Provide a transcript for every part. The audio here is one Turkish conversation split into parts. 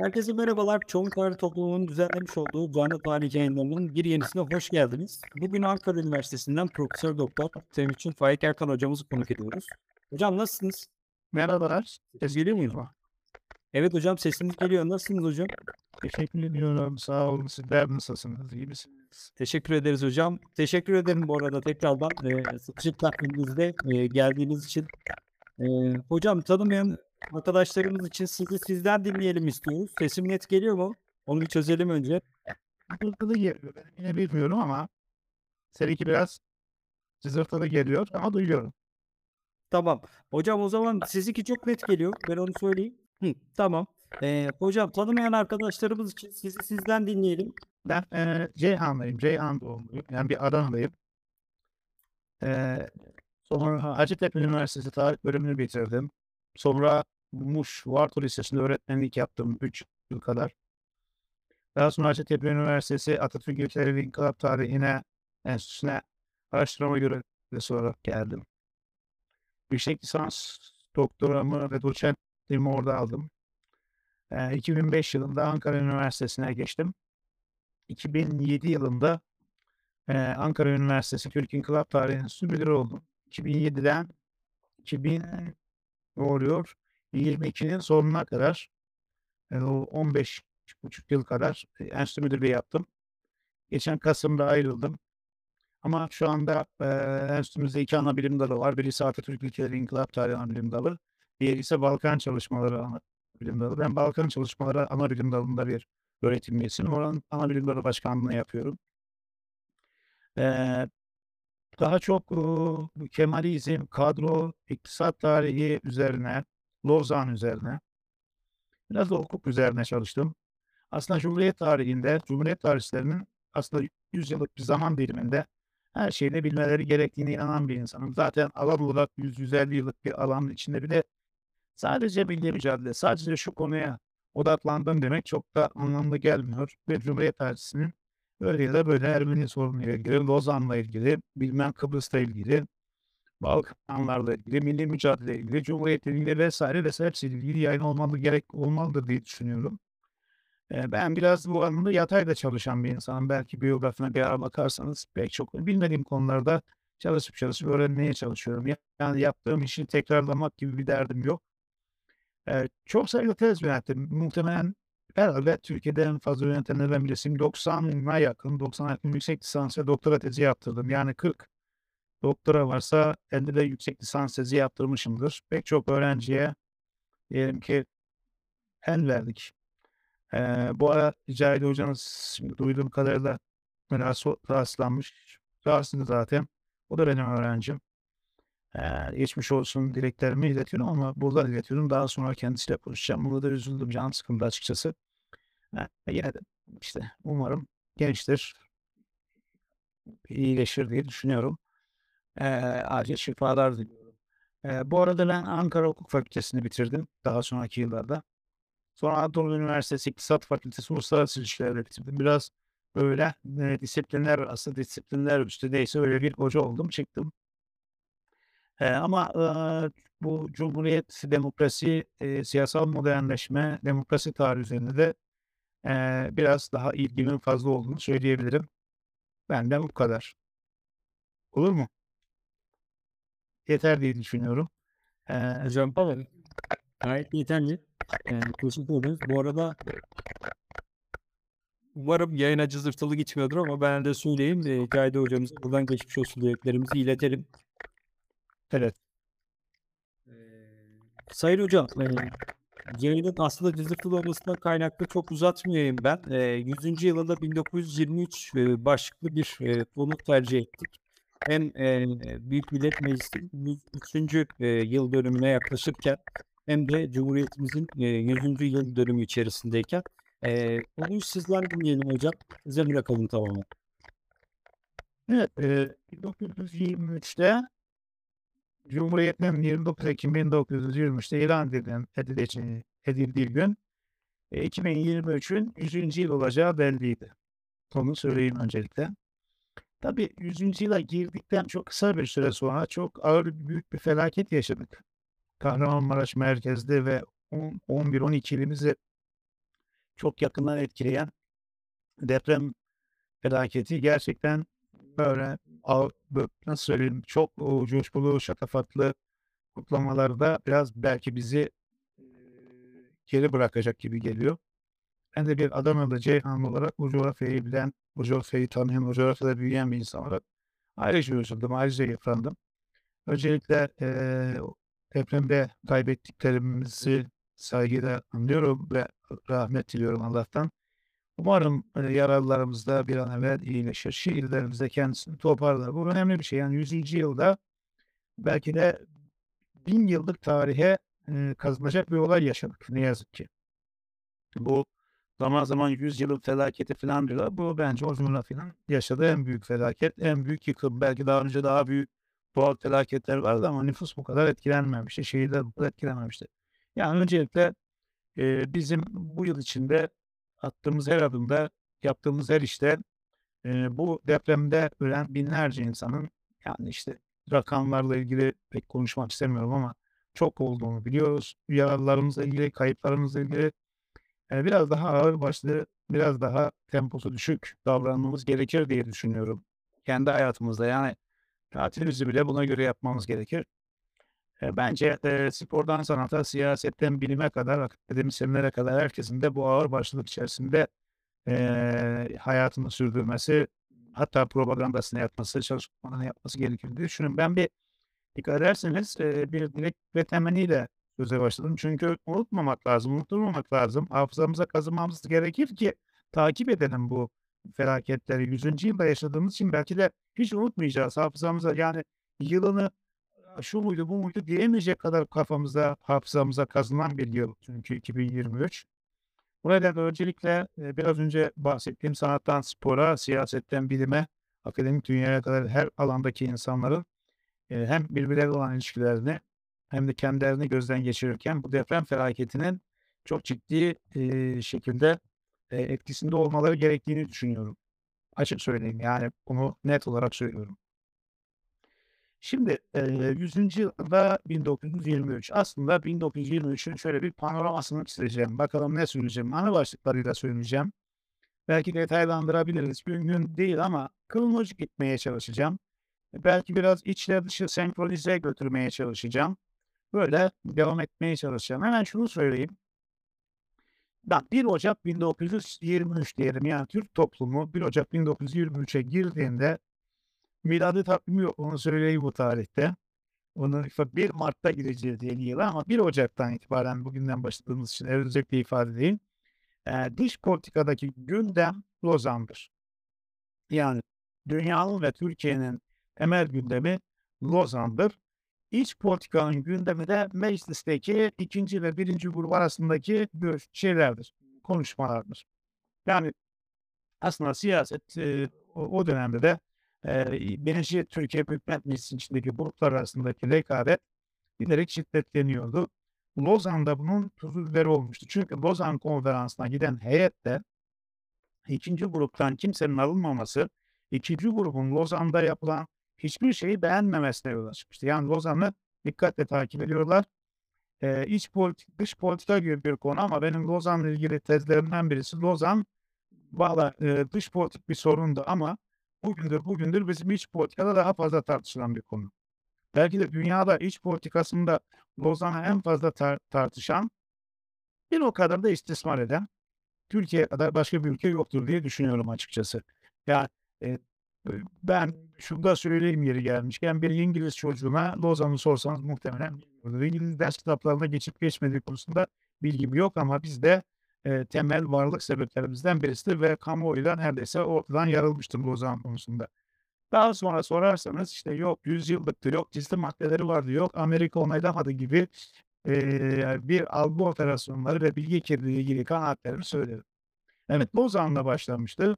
Herkese merhabalar. Çoğun Tarih Topluluğu'nun düzenlemiş olduğu Canlı Tarih yayınlarının bir yenisine hoş geldiniz. Bugün Ankara Üniversitesi'nden Profesör Doktor Temuçin Faik Erkan hocamızı konuk ediyoruz. Hocam nasılsınız? Merhabalar. Ses geliyor mu? Evet hocam sesiniz geliyor. Nasılsınız hocam? Teşekkür ediyorum. Sağ olun. Sizler nasılsınız? İyi misiniz? Teşekkür ederiz hocam. Teşekkür ederim bu arada tekrardan e, sıkışık takvimimizde e, geldiğiniz için. E, hocam tanımayan arkadaşlarımız için sizi sizden dinleyelim istiyoruz. Sesim net geliyor mu? Onu bir çözelim önce. Cızırtılı geliyor. Ben yine bilmiyorum ama seninki biraz cızırtılı geliyor ama duyuyorum. Tamam. Hocam o zaman sizinki çok net geliyor. Ben onu söyleyeyim. Hı, tamam. Ee, hocam tanımayan arkadaşlarımız için sizi sizden dinleyelim. Ben e, Ceyhanlıyım. Ceyhan doğumluyum. Yani bir Adanalıyım. E, sonra Hacettepe Üniversitesi Tarih bölümünü bitirdim. Sonra Muş Varto Lisesi'nde öğretmenlik yaptım 3 yıl kadar. Daha sonra Hacettepe Üniversitesi Atatürk İlkeleri ve İnkılap Tarihine Enstitüsü'ne araştırma görevlisi olarak geldim. Yüksek lisans doktoramı ve doçentliğimi orada aldım. E, 2005 yılında Ankara Üniversitesi'ne geçtim. 2007 yılında e, Ankara Üniversitesi Türk İnkılap Tarihi Enstitüsü müdürü oldum. 2007'den 2000 ne oluyor? 22'nin sonuna kadar e, o 15 buçuk yıl kadar e, enstitü müdürlüğü yaptım. Geçen Kasım'da ayrıldım. Ama şu anda e, enstitümüzde iki ana bilim dalı var. Birisi Atatürk Ülkeleri İnkılap Tarihi bilim dalı. Diğeri ise Balkan Çalışmaları ana bilim dalı. Ben Balkan Çalışmaları ana bilim dalında bir öğretim üyesiyim. Oranın ana bilim dalı başkanlığını yapıyorum. Ee, daha çok uh, Kemalizm, kadro, iktisat tarihi üzerine, Lozan üzerine, biraz da hukuk üzerine çalıştım. Aslında Cumhuriyet tarihinde, Cumhuriyet tarihçilerinin aslında 100 yıllık bir zaman diliminde her şeyde bilmeleri gerektiğine inanan bir insanım. Zaten alan olarak 100-150 yıllık bir alanın içinde bile sadece milli mücadele, sadece şu konuya odaklandım demek çok da anlamlı gelmiyor. Ve Cumhuriyet tarihçisinin Böyle ya da böyle Ermeni sorunuyla ilgili, Lozan'la ilgili, bilmem Kıbrıs'la ilgili, Balkanlarla ilgili, milli mücadele ilgili, Cumhuriyet'le ilgili vesaire vesaire hepsiyle ilgili yayın olmalı gerek olmalıdır diye düşünüyorum. Ee, ben biraz bu anlamda yatayda çalışan bir insanım. Belki biyografine bir ara bakarsanız pek çok bilmediğim konularda çalışıp çalışıp öğrenmeye çalışıyorum. Yani yaptığım işi tekrarlamak gibi bir derdim yok. Ee, çok sayıda tez yönettim. Muhtemelen Herhalde Türkiye'de en fazla yönetenlerden birisiyim. 90'a yakın, 90 yakın yüksek lisans ve doktora tezi yaptırdım. Yani 40 doktora varsa 50 de yüksek lisans tezi yaptırmışımdır. Pek çok öğrenciye diyelim ki el verdik. Ee, bu ara Cahide hocanız duyduğum kadarıyla rahatsızlanmış. Rahatsızdı zaten. O da benim öğrencim. Geçmiş olsun dileklerimi iletiyorum ama burada iletiyorum. Daha sonra kendisiyle konuşacağım. Burada da üzüldüm. Canım sıkıldı açıkçası. Ee, yine de işte umarım gençtir. iyileşir diye düşünüyorum. Ee, acil şifalar diliyorum. Ee, bu arada ben Ankara Hukuk Fakültesini bitirdim. Daha sonraki yıllarda. Sonra Anadolu Üniversitesi İktisat Fakültesi Uluslararası İlişkiler'de bitirdim. Biraz böyle e, disiplinler arası, disiplinler üstü neyse öyle bir hoca oldum. Çıktım. Eee, ama, eee, bu cumhuriyet, demokrasi, eee, siyasal modernleşme, demokrasi tarihi üzerinde de, eee, biraz daha ilgimin fazla olduğunu söyleyebilirim. Benden bu kadar. Olur mu? Yeter diye düşünüyorum. Eee Hocam evet. Gayet yeterli. Ederiz. Bu arada umarım yayına cızırtılı gitmiyordur ama ben de söyleyeyim. Eee, Cahide hocamıza buradan geçmiş olsun dileklerimizi iletelim. Evet. Eee, Sayın hocam, eee, yayının aslında cızırtılı olmasından kaynaklı çok uzatmayayım ben. Eee, 100. yılında 1923 eee, başlıklı bir konu tercih ettik. Hem eee, Büyük Millet Meclisi'nin 103. eee, yıl dönümüne yaklaşırken hem de Cumhuriyetimizin eee, 100. yıl dönümü içerisindeyken eee, konuyu sizden dinleyelim hocam. Size bırakalım tamamen. Evet, eee, 1923'te Cumhuriyet'in 29 Ekim 1923'te ilan edilen edileceği edildiği gün e, 2023'ün 100. yıl olacağı belliydi. Onu söyleyeyim öncelikle. Tabii 100. yıla girdikten çok kısa bir süre sonra çok ağır büyük bir felaket yaşadık. Kahramanmaraş merkezde ve 11-12 ilimizi çok yakından etkileyen deprem felaketi gerçekten böyle nasıl söyleyeyim çok coşkulu, şatafatlı kutlamalarda biraz belki bizi e, geri bırakacak gibi geliyor. Ben de bir Adanalı Ceyhan olarak bu coğrafyayı bilen, bu coğrafyayı tanıyan, bu coğrafyada büyüyen bir insan olarak ayrıca üzüldüm, ayrıca yıprandım. Öncelikle eee, depremde kaybettiklerimizi saygıyla anlıyorum ve rahmet diliyorum Allah'tan. Umarım e, yaralılarımız da bir an evvel iyileşir. Şehirlerimizde kendisini toparlar. Bu önemli bir şey. Yani 100. yılda belki de bin yıllık tarihe e, kazanacak bir olay yaşadık ne yazık ki. Bu zaman zaman 100 yılın felaketi falan diyorlar. Bu bence o coğrafyanın yaşadığı en büyük felaket, en büyük yıkım. Belki daha önce daha büyük doğal felaketler vardı ama nüfus bu kadar etkilenmemişti. Şehirler bu kadar etkilenmemişti. Yani öncelikle e, bizim bu yıl içinde attığımız her adımda, yaptığımız her işte e, bu depremde ölen binlerce insanın yani işte rakamlarla ilgili pek konuşmak istemiyorum ama çok olduğunu biliyoruz. Yaralılarımızla ilgili, kayıplarımızla ilgili e, biraz daha ağır başlı, biraz daha temposu düşük davranmamız gerekir diye düşünüyorum. Kendi hayatımızda yani tatilimizi bile buna göre yapmamız gerekir. Bence e, spordan sanata, siyasetten bilime kadar, akademisyenlere kadar herkesin de bu ağır başlılık içerisinde e, hayatını sürdürmesi, hatta propagandasını yapması, çalışmalarını yapması gerekir diye düşünüyorum. Ben bir dikkat ederseniz e, bir dilek ve temenniyle söze başladım. Çünkü unutmamak lazım, unutturmamak lazım. Hafızamıza kazımamız gerekir ki takip edelim bu felaketleri. 100. yılda yaşadığımız için belki de hiç unutmayacağız hafızamıza. Yani yılını şu muydu bu muydu diyemeyecek kadar kafamıza, hafızamıza kazınan bir yıl. Çünkü 2023. Bu nedenle öncelikle e, biraz önce bahsettiğim sanattan spora, siyasetten bilime, akademik dünyaya kadar her alandaki insanların e, hem birbirleriyle olan ilişkilerini hem de kendilerini gözden geçirirken bu deprem felaketinin çok ciddi e, şekilde etkisinde olmaları gerektiğini düşünüyorum. Açık söyleyeyim yani bunu net olarak söylüyorum. Şimdi e, 100. yılda 1923. Aslında 1923'ün şöyle bir panoramasını çizeceğim. Bakalım ne söyleyeceğim. Ana başlıklarıyla söyleyeceğim. Belki detaylandırabiliriz. Gün değil ama kronolojik gitmeye çalışacağım. Belki biraz içle dışı senkronize götürmeye çalışacağım. Böyle devam etmeye çalışacağım. Hemen şunu söyleyeyim. Ben 1 Ocak 1923 diyelim yani Türk toplumu 1 Ocak 1923'e girdiğinde miladi takvimi yok onu söyleyeyim bu tarihte. Onu 1 Mart'ta gireceğiz yeni yıla ama 1 Ocak'tan itibaren bugünden başladığımız için özellikle ifade edeyim. Ee, dış politikadaki gündem Lozan'dır. Yani dünyanın ve Türkiye'nin temel gündemi Lozan'dır. İç politikanın gündemi de meclisteki ikinci ve birinci grup arasındaki şeylerdir, konuşmalardır. Yani aslında siyaset e, o dönemde de birinci Türkiye Büyük Millet Meclisi'nin içindeki gruplar arasındaki rekabet giderek şiddetleniyordu. Lozan'da bunun tuzu biberi olmuştu. Çünkü Lozan konferansına giden heyette ikinci gruptan kimsenin alınmaması, ikinci grubun Lozan'da yapılan hiçbir şeyi beğenmemesine yol açmıştı. Yani Lozan'ı dikkatle takip ediyorlar. Ee, iç politik, dış politika gibi bir konu ama benim Lozan'la ilgili tezlerimden birisi Lozan valla e, dış politik bir sorundu ama bugündür bugündür bizim iç politikada daha fazla tartışılan bir konu. Belki de dünyada iç politikasında Lozan'ı en fazla tar- tartışan bir o kadar da istismar eden Türkiye kadar başka bir ülke yoktur diye düşünüyorum açıkçası. Yani e, ben şunu da söyleyeyim yeri gelmişken bir İngiliz çocuğuna Lozan'ı sorsanız muhtemelen. İngiliz ders kitaplarında geçip geçmediği konusunda bilgim yok ama bizde e, temel varlık sebeplerimizden birisidir ve kamuoyuyla neredeyse ortadan yarılmıştır Lozan konusunda. Daha sonra sorarsanız işte yok 100 yıllıktır, yok gizli maddeleri vardı, yok Amerika onaylamadı gibi e, bir algı operasyonları ve bilgi kirliliği ilgili kanaatlerimi söylerim. Evet Lozan'la başlamıştı.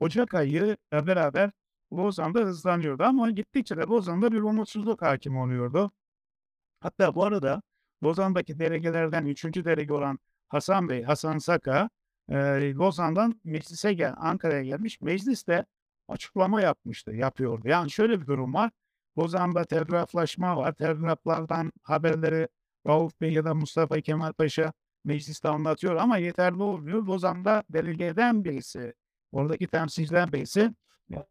Ocak ayı beraber Lozan'da hızlanıyordu ama gittikçe de Lozan'da bir umutsuzluk hakim oluyordu. Hatta bu arada Lozan'daki delegelerden 3. delege olan Hasan Bey, Hasan Saka, e, Lozan'dan meclise gel, Ankara'ya gelmiş. Mecliste açıklama yapmıştı, yapıyordu. Yani şöyle bir durum var. Lozan'da telgraflaşma var. Telgraflardan haberleri Rauf Bey ya da Mustafa Kemal Paşa mecliste anlatıyor ama yeterli olmuyor. Lozan'da delegeden birisi, oradaki temsilcilerden birisi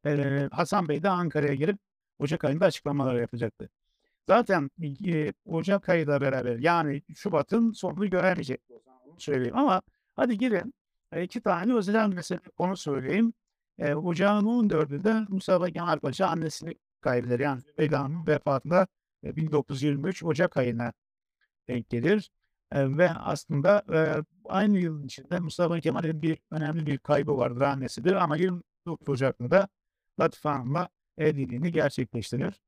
eee, Hasan Bey de Ankara'ya girip Ocak ayında açıklamalar yapacaktı. Zaten eee, Ocak ayıyla beraber yani Şubat'ın sonunu göremeyecek onu söyleyeyim ama hadi girin e, iki tane özel mesele konu söyleyeyim. Eee, Ocağın 14'ünde Mustafa Kemal Paşa annesini kaybeder. Yani Zübeyde Hanım'ın vefatına e, 1923 Ocak ayına denk gelir. Eee, ve aslında eee, aynı yılın içinde Mustafa Kemal'in bir önemli bir kaybı vardır annesidir ama 29 Ocak'ta da Latife Hanım'la evliliğini gerçekleştirir.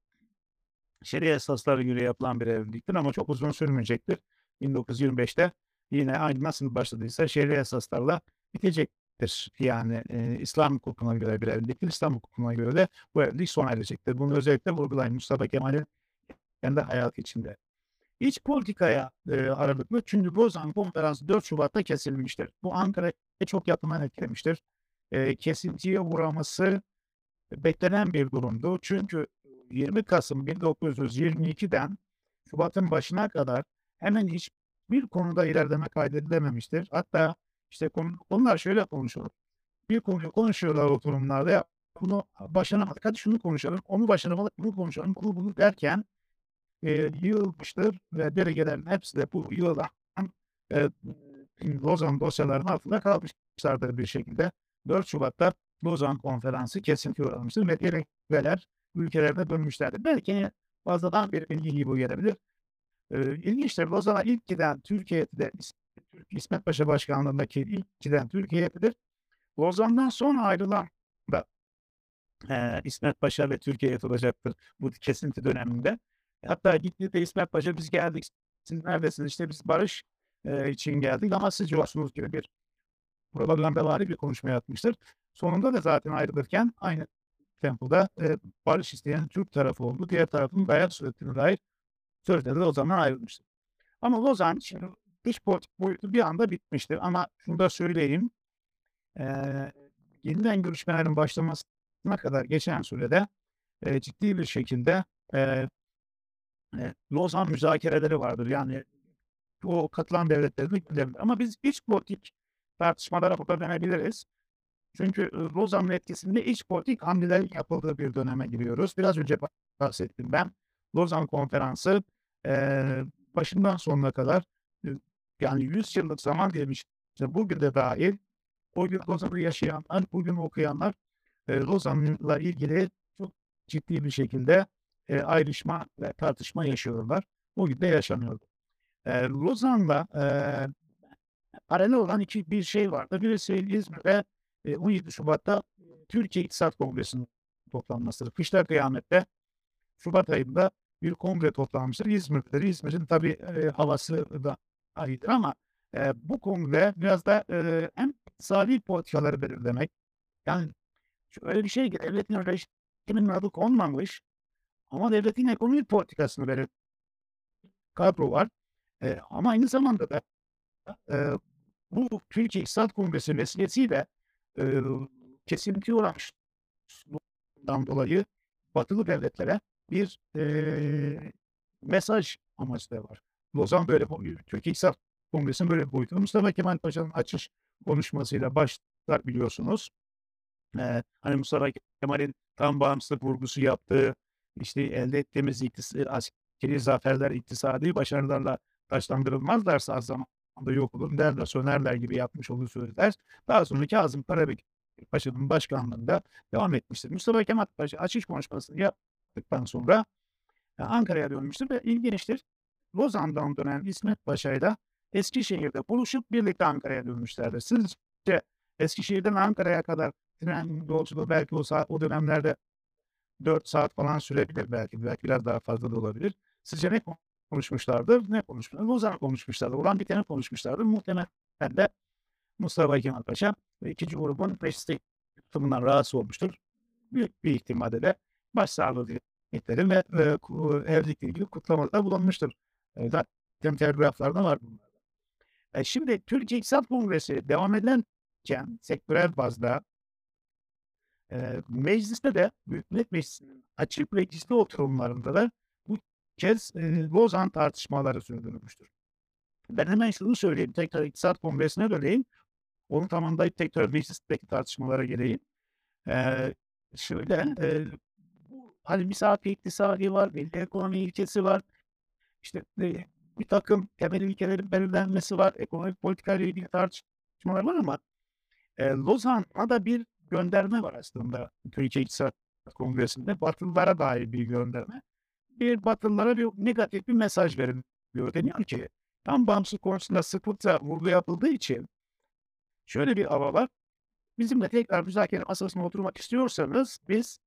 Şeria esaslara göre yapılan bir evliliktir ama çok uzun sürmeyecektir. 1925'te yine aynı nasıl başladıysa şeria esaslarla bitecektir. Yani eee, İslam hukukuna göre bir evliliktir. İslam hukukuna göre de bu evlilik sona erecektir. Bunu özellikle vurgulayın Mustafa Kemal'in kendi hayatı içinde. İç politikaya eee, aralıklı çünkü Lozan Konferansı 4 Şubat'ta kesilmiştir. Bu Ankara'ya çok yakından etkilemiştir. Eee, kesintiye uğraması beklenen bir durumdu. Çünkü 20 Kasım 1922'den Şubat'ın başına kadar hemen hiçbir konuda ilerleme kaydedilememiştir. Hatta işte konular şöyle konuşulur. Bir konuyu konuşuyorlar oturumlarda ya bunu başaramadık. Hadi şunu konuşalım. Onu başaramadık. Bunu konuşalım. Bunu bunu derken eee, yığılmıştır ve delegelerin hepsi de bu yığılan eee, Lozan dosyalarının altında kalmışlardır bir şekilde. 4 Şubat'ta Lozan Konferansı kesintiye uğramıştır ve delegeler ülkelerine dönmüşlerdir. Belki fazladan bir bilgi gibi gelebilir. İlginçtir. Lozan'a ilk giden Türkiye heyeti İsmet Paşa başkanlığındaki ilk giden Türkiye heyetidir. Lozan'dan sonra ayrılan da eee, İsmet Paşa ve Türkiye olacaktır bu kesinti döneminde. Hatta gittiğinde İsmet Paşa biz geldik. Siz neredesiniz? İşte biz barış eee, için geldik ama siz yoksunuz gibi bir propagandavari bir konuşma yapmıştır. Sonunda da zaten ayrılırken aynı tempoda eee, barış isteyen Türk tarafı oldu. Diğer tarafın dayak sürettiğine dair sözleri zaman ayrılmıştır. Ama Lozan şimdi dış politik boyutu bir anda bitmiştir. Ama şunu da söyleyeyim. Eee, yeniden görüşmelerin başlamasına kadar geçen sürede eee, ciddi bir şekilde eee, eee, Lozan müzakereleri vardır. Yani o katılan devletlerin hükümlerinde. Ama biz iç politik tartışmalara burada dönebiliriz. Çünkü Lozan'ın etkisinde iç politik hamlelerin yapıldığı bir döneme giriyoruz. Biraz önce bahsettim ben. Lozan Konferansı eee, başından sonuna kadar yani 100 yıllık zaman gelmiş. İşte bugün de dahil o gün Lozan'ı yaşayanlar, bugün okuyanlar eee, Lozan'la ilgili çok ciddi bir şekilde eee, ayrışma ve tartışma yaşıyorlar. Bugün de yaşanıyor. Eee, Lozan'la eee, paralel olan iki bir şey vardı. Birisi İzmir'de eee, 17 Şubat'ta Türkiye İktisat Kongresi'nin toplanmasıdır. Kışla kıyamette Şubat ayında bir kongre toplanmıştır. İzmir'dedir. İzmir'in tabii eee, havası da ayrıdır ama eee, bu kongre biraz da eee, hem iktisadi politikaları belirlemek yani şöyle bir şey ki devletin rejiminin adı konmamış ama devletin ekonomik politikasını belirleyen kadro var. Eee, ama aynı zamanda da eee, bu Türkiye İktisat Kongresi vesilesiyle eee, kesintiye uğramışlığından dolayı batılı devletlere bir eee, mesaj amaçlı da var. Lozan böyle Türkiye İktisat Kongresi'nin böyle bir boyutu. Mustafa Kemal Paşa'nın açış konuşmasıyla başlar biliyorsunuz. Eee, hani Mustafa Kemal'in tam bağımsızlık vurgusu yaptığı, işte elde ettiğimiz iktis askeri zaferler iktisadi başarılarla taçlandırılmazlarsa az zamanda yok olur derler, sönerler gibi yapmış olduğu sözler. Daha sonra Kazım Karabekir Paşa'nın başkanlığında devam etmiştir. Mustafa Kemal Paşa açış konuşmasını yaptıktan sonra eee, Ankara'ya dönmüştür ve ilginçtir. Lozan'dan dönen İsmet Paşa'yla Eskişehir'de buluşup birlikte Ankara'ya dönmüşlerdir. Sizce Eskişehir'den Ankara'ya kadar tren yolculuğu belki o saat o dönemlerde 4 saat falan sürebilir belki. Belki biraz daha fazla da olabilir. Sizce ne konuşmuşlardır? Ne konuşmuşlar? Lozan'ı konuşmuşlardır. Olan biteni konuşmuşlardır. Muhtemelen de Mustafa Kemal Paşa ve 2. grubun mecliste tutumundan rahatsız olmuştur. Büyük bir ihtimalle başsağlığı dilekleri ve ku evlilikle ilgili kutlamalarda bulunmuştur. Eee, zaten telgraflarda var bunlar. E, şimdi Türkiye İktisat Kongresi devam ederken sektörel bazda eee, mecliste de Büyük Meclisi'nin açık ve oturumlarında da bu kez eee, Lozan tartışmaları sürdürülmüştür. Ben hemen şunu söyleyeyim. Tekrar İktisat Kongresi'ne döneyim. Onu tamamlayıp tekrar meclisteki tartışmalara geleyim. Eee, şöyle, eee, hani misak-ı iktisadi var, milli ekonomi ilkesi var. İşte, eee, birtakım temel ilkelerin belirlenmesi var. Ekonomik politikayla ilgili tartışmalar var ama, eee, Lozan'a da bir gönderme var aslında Türkiye İktisat Kongresi'nde. Batılılara dair bir gönderme. Bir Batılılara bir negatif bir mesaj veriliyor. Deniyor ki tam bağımsızlık konusunda sıklıkla vurgu yapıldığı için şöyle bir hava var. Bizimle tekrar müzakere masasına oturmak istiyorsanız biz,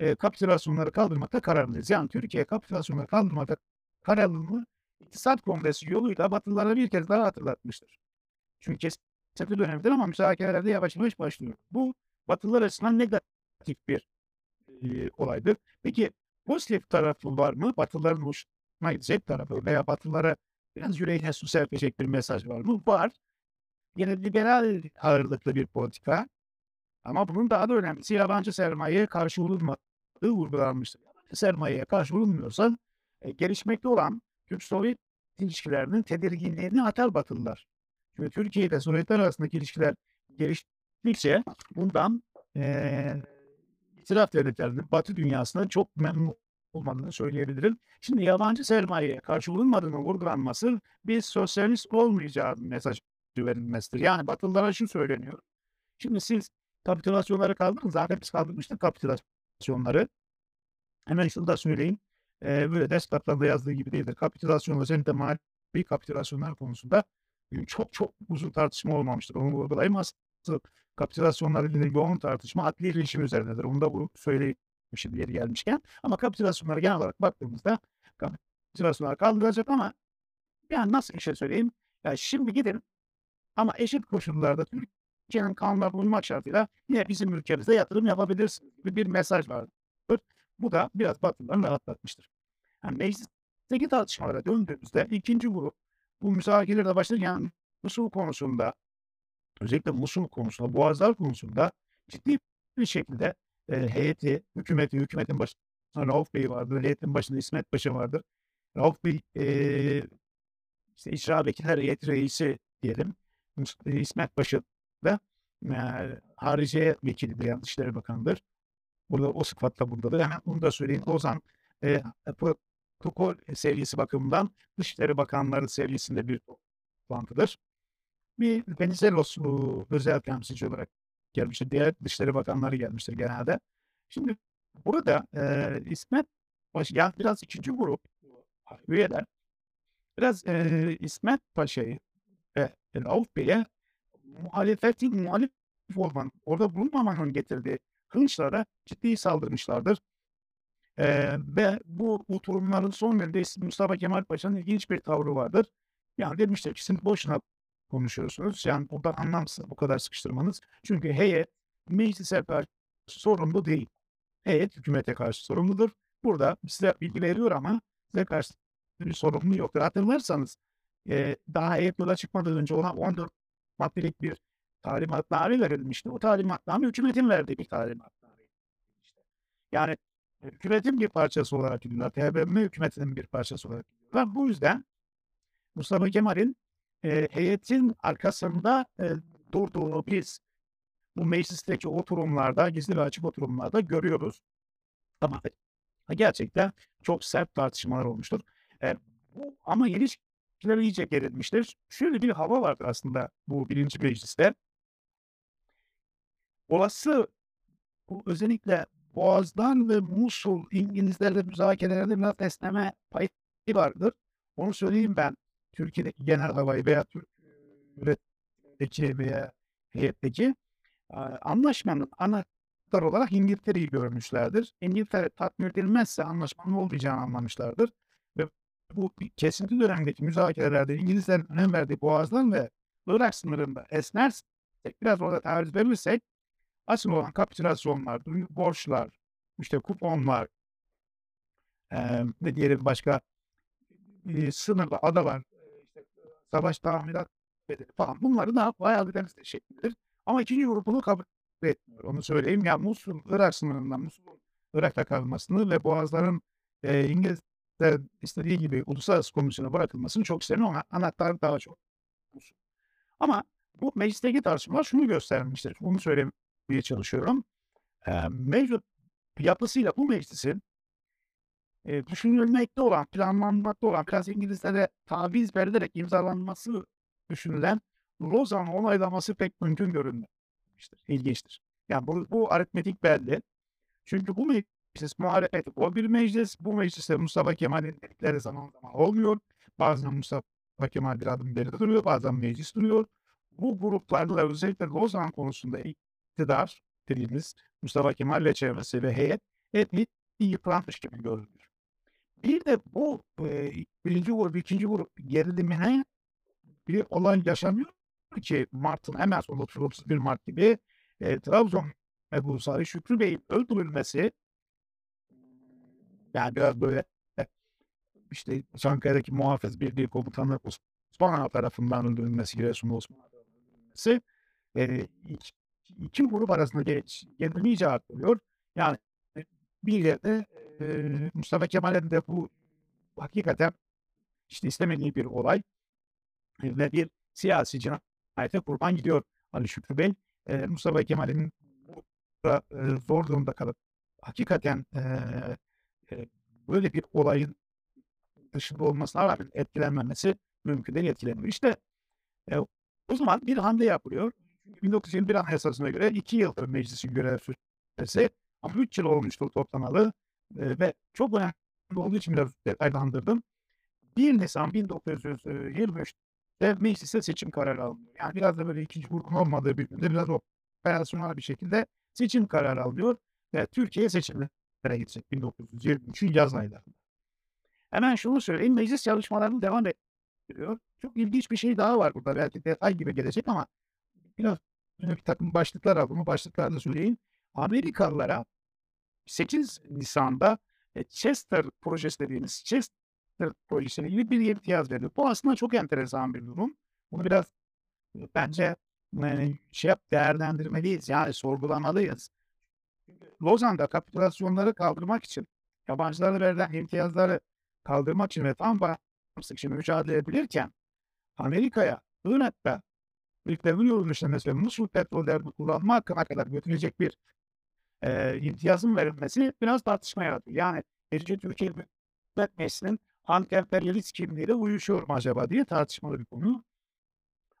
eee, kapitülasyonları kaldırmakta kararlıyız. Yani Türkiye kapitülasyonları kaldırmakta kararlılığını İktisat Kongresi yoluyla Batılılara bir kez daha hatırlatmıştır. Çünkü kesinti dönemidir ama müzakereler de yavaş yavaş başlıyor. Bu Batılılar açısından negatif bir, eee, olaydır. Peki pozitif tarafı var mı? Batılıların hoşuna gidecek tarafı veya Batılılara biraz yüreğine su serpecek bir mesaj var mı? Var. Yine liberal ağırlıklı bir politika ama bunun daha da önemlisi yabancı sermayeye karşı bulunmadığı vurgulanmıştır. Sermayeye karşı bulunmuyorsa, eee, gelişmekte olan Türk-Sovyet ilişkilerinin tedirginliğini atar Batılılar. Çünkü Türkiye ile Sovyetler arasındaki ilişkiler geliştikçe bundan, eee, itilaf devletlerinin Batı dünyasında çok memnun olmadığını söyleyebilirim. Şimdi yabancı sermayeye karşı bulunmadığının vurgulanması bir sosyalist olmayacağı mesajı verilmesidir. Yani Batılılara şu söyleniyor. Şimdi siz kapitülasyonları kaldırın. Zaten biz kaldırmıştık kapitülasyonları. Hemen şunu da söyleyeyim. Eee, böyle ders kitaplarında yazdığı gibi değildir. Kapitülasyon özellikle mali kapitülasyonlar konusunda, çok çok uzun tartışma olmamıştır. Onu vurgulayayım. Asıl kapitülasyonlarla ilgili yoğun tartışma adli rejim üzerindedir. Onu da bu söylemişim yeri gelmişken. Ama kapitülasyonlara genel olarak baktığımızda kapitülasyonlar kaldırılacak ama yani nasıl bir şey söyleyeyim? Ya şimdi gidin ama eşit koşullarda Türkiye'nin kanunlarına uymak şartıyla yine bizim ülkemizde yatırım yapabilirsiniz gibi bir mesaj vardır. Bu da biraz Batılıları rahatlatmıştır. Yani meclisteki tartışmalara döndüğümüzde 2'nci grup bu müzakerelere başlarken Musul konusunda özellikle Musul konusunda, Boğazlar konusunda ciddi bir şekilde, eee, heyeti, hükümeti, hükümetin başında Rauf Bey vardır, heyetin başında İsmet Paşa vardır. Rauf Bey, eee, işte İcra Vekiller Heyeti Reisi diyelim. Eee, İsmet Paşa da, Hariciye Vekilidir, yani Dışişleri Bakanı'dır. Burada o sıfatla buradadır. Hemen onu da söyleyeyim. Lozan, eee, protokol seviyesi bakımından Dışişleri Bakanları seviyesinde bir toplantıdır. Bir Venizelos, özel temsilci olarak gelmiştir. Diğer Dışişleri Bakanları gelmiştir genelde. Şimdi burada, eee, İsmet Paşa, yani biraz 2'nci grup üyeler biraz, eee, İsmet Paşa'yı ve Rauf Bey'e muhalefetin muhalif olmanın, orada bulunmamanın getirdiği hınçlara ciddi saldırmışlardır. Eee, ve bu oturumların sonlarında Mustafa Kemal Paşa'nın ilginç bir tavrı vardır. Yani demiştir ki siz boşuna konuşuyorsunuz. Yani buradan anlamsız bu kadar sıkıştırmanız. Çünkü heyet meclise karşı sorumlu değil. Heyet hükümete karşı sorumludur. Burada size bilgi veriyor ama size karşı bir sorumluluğu yoktur. Hatırlarsanız, eee, daha heyet yola çıkmadan önce ona 14 maddelik bir talimatname verilmişti. O talimatname hükümetin verdiği bir talimatnameydi. Yani hükümetin bir parçası olarak görüyorlar. TBMM hükümetinin bir parçası olarak görüyorlar. Bu yüzden Mustafa Kemal'in, eee, heyetin arkasında, eee, durduğunu biz bu meclisteki oturumlarda, gizli ve açık oturumlarda görüyoruz. Ama gerçekten çok sert tartışmalar olmuştur. Eee, bu ama ilişkiler iyice gerilmiştir. Şöyle bir hava vardır aslında bu 1. Meclis'te. Olası bu özellikle Boğaz'dan ve Musul İngilizlerle müzakerelerde biraz esneme payı vardır. Onu söyleyeyim ben. Türkiye'deki genel havayı veya Türk yönetimindeki veya heyetteki, aaa, anlaşmanın anahtarı olarak İngiltere'yi görmüşlerdir. İngiltere tatmin edilmezse anlaşmanın olmayacağını anlamışlardır ve bu kesinti dönemindeki müzakerelerde İngilizlerin önem verdiği Boğaz'dan ve Irak sınırında esnersek, biraz orada taviz verirsek asıl olan kapitülasyonlar, borçlar, işte kuponlar emm, ne diyelim başka, eee, sınırda adalar, işte savaş tahminat bedeli falan bunları ne yapmaya hayallerimizde şeklidir. Ama 2'nci grup bunu kabul etmiyor. Onu söyleyeyim. Ya Musul, Irak sınırından Musul'un Irak'ta kalmasını ve Boğazların, eee, İngiliz istediği gibi uluslararası komisyona bırakılmasını çok isterim ama anahtar daha çok. Ama bu meclisteki tartışmalar şunu göstermiştir. Bunu söylemeye çalışıyorum. Eee, mevcut yapısıyla bu meclisin eee, düşünülmekte olan, planlanmakta olan, biraz İngilizlere taviz verilerek imzalanması düşünülen Lozan onaylaması pek mümkün görünmemiştir. İlginçtir. Yani bu, bu aritmetik belli. Çünkü bu meclis muhalefeti o bir meclis. Bu mecliste Mustafa Kemal'in dedikleri zaman zaman olmuyor. Bazen Mustafa Kemal bir adım geride duruyor, bazen meclis duruyor. Bu gruplarla özellikle Lozan konusunda iktidar dediğimiz Mustafa Kemal ve çevresi ve heyet hep bir yıpranmış gibi görünüyor. Bir de bu e, birinci grup, ikinci grup gerilimine bir olay yaşanıyor ki Mart'ın hemen sonunda 31 Mart gibi e, Trabzon Ebu Şükrü Bey'in öldürülmesi yani biraz böyle e, işte Çankaya'daki muhafız birliği komutanı Osman Ağa tarafından öldürülmesi, Giresun'da Osman Ağa öldürülmesi e, iki, iki grup arasında geç, gerilim iyice artırıyor. Yani bir yerde e, Mustafa Kemal'in de bu hakikaten işte istemediği bir olay ve bir siyasi cinayete kurban gidiyor Ali Şükrü Bey. E, Mustafa Kemal'in e, zor durumda kalıp hakikaten e, e, böyle bir olayın dışında olmasına rağmen etkilenmemesi mümkün değil etkileniyor. İşte e, o zaman bir hamle yapılıyor. 1921 Anayasası'na göre 2 yıldır meclisin görev süresi ama 3 yıl olmuştur toplamalı e, ve çok önemli olduğu için biraz detaylandırdım. 1 Nisan 1923'te meclise seçim kararı alınıyor. Yani biraz da böyle ikinci grubun olmadığı bir günde biraz operasyonel bir şekilde seçim kararı alıyor ve Türkiye seçimlere gidecek 1923'ün yaz aylarında. Hemen şunu söyleyeyim, meclis çalışmalarını devam ettiriyor. Çok ilginç bir şey daha var burada. Belki detay gibi gelecek ama biraz bir takım başlıklar aldım. Başlıklarla söyleyeyim. Amerikalılara 8 Nisan'da e, Chester projesi dediğimiz Chester projesiyle ilgili bir imtiyaz verdi. Bu aslında çok enteresan bir durum. Bunu biraz e, bence e, şey yap değerlendirmeliyiz. Yani sorgulamalıyız. Lozan'da kapitülasyonları kaldırmak için yabancılara verilen imtiyazları kaldırmak için ve tam bağımsızlık için mücadele edilirken Amerika'ya Irak'ta yolunu işlemesi ve Musul petrollerini kullanma hakkına kadar götürecek bir e, imtiyazın verilmesi biraz tartışma yaratıyor. Yani Netice Türkiye Hükümet Meclisi'nin anti-emperyalist kimliğiyle uyuşuyor mu acaba diye tartışmalı bir konu.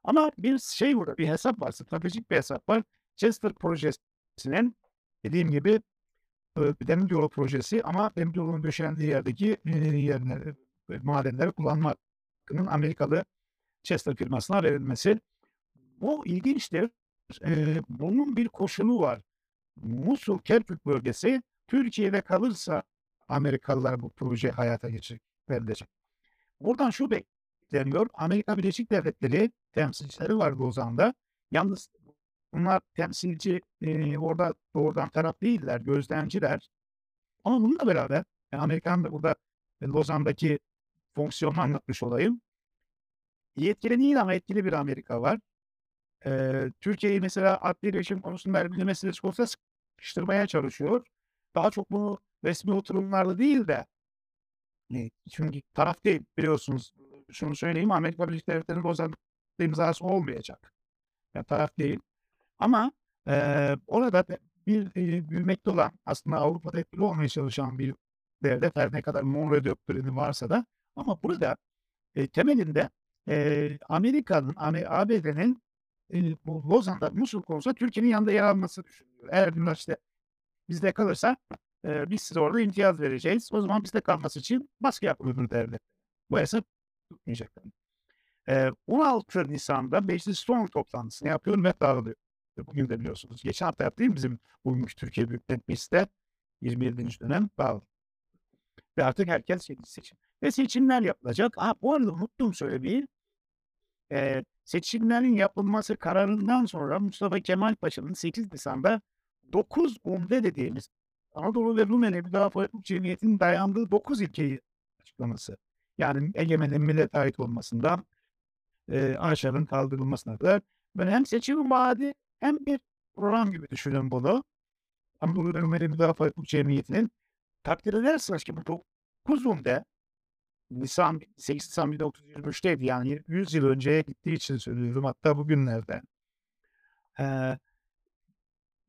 Ama bir şey burada, bir hesap var, stratejik bir hesap var. Chester projesinin dediğim gibi demir yolu projesi ama demir yolunun döşendiği yerdeki e, yerleri, madenleri kullanma hakkının Amerikalı Chester firmasına verilmesi. Bu ilginçtir. E, bunun bir koşulu var. Musul Kerkük bölgesi Türkiye'de kalırsa Amerikalılar bu proje hayata geçirecek. Buradan şu bekleniyor. Amerika Birleşik Devletleri temsilcileri var Lozan'da. Yalnız bunlar temsilci e, orada doğrudan taraf değiller, gözlemciler. Ama bununla beraber yani Amerikan da burada e, Lozan'daki fonksiyonu anlatmış olayım. Yetkili değil ama etkili bir Amerika var. Ee, Türkiye'yi mesela adli rejim konusunda bir meselesi olsa sıkıştırmaya çalışıyor. Daha çok bunu resmi oturumlarda değil de çünkü taraf değil biliyorsunuz. Şunu söyleyeyim Amerika Birleşik Devletleri'nin Lozan imzası olmayacak. Yani taraf değil. Ama e, orada bir e, büyümekte olan aslında Avrupa'da etkili olmaya çalışan bir devlet her ne kadar Monroe doktrini varsa da ama burada e, temelinde e, Amerika'nın, ABD'nin e, bu Lozan'da Musul konusunda Türkiye'nin yanında yer alması düşünülüyor. Eğer bunlar işte bizde kalırsa e, biz size orada imtiyaz vereceğiz. O zaman bizde kalması için baskı yapılır devlet. Bu hesap tutmayacak. E, 16 Nisan'da meclis son toplantısını yapıyor ve dağılıyor. Bugün de biliyorsunuz. Geçen hafta yaptığım bizim bugünkü Türkiye Büyük Millet Meclisi'de 27. dönem bağlı. Ve artık herkes seçim. Ve seçimler yapılacak. Ha, bu arada unuttum söylemeyi. E, seçimlerin yapılması kararından sonra Mustafa Kemal Paşa'nın 8 Nisan'da 9 umde dediğimiz Anadolu ve Rumeli Müdafaa Cemiyeti'nin dayandığı 9 ilkeyi açıklaması. Yani egemenin millet ait olmasından e, aşağının kaldırılmasına kadar böyle hem seçim vaadi hem bir program gibi düşünün bunu. Anadolu Rumeli Müdafaa Cemiyeti'nin takdir edersiniz ki bu 9 umde Nisan 8 Nisan 1923'teydi yani 100 yıl önceye gittiği için söylüyorum hatta bugünlerde. Eee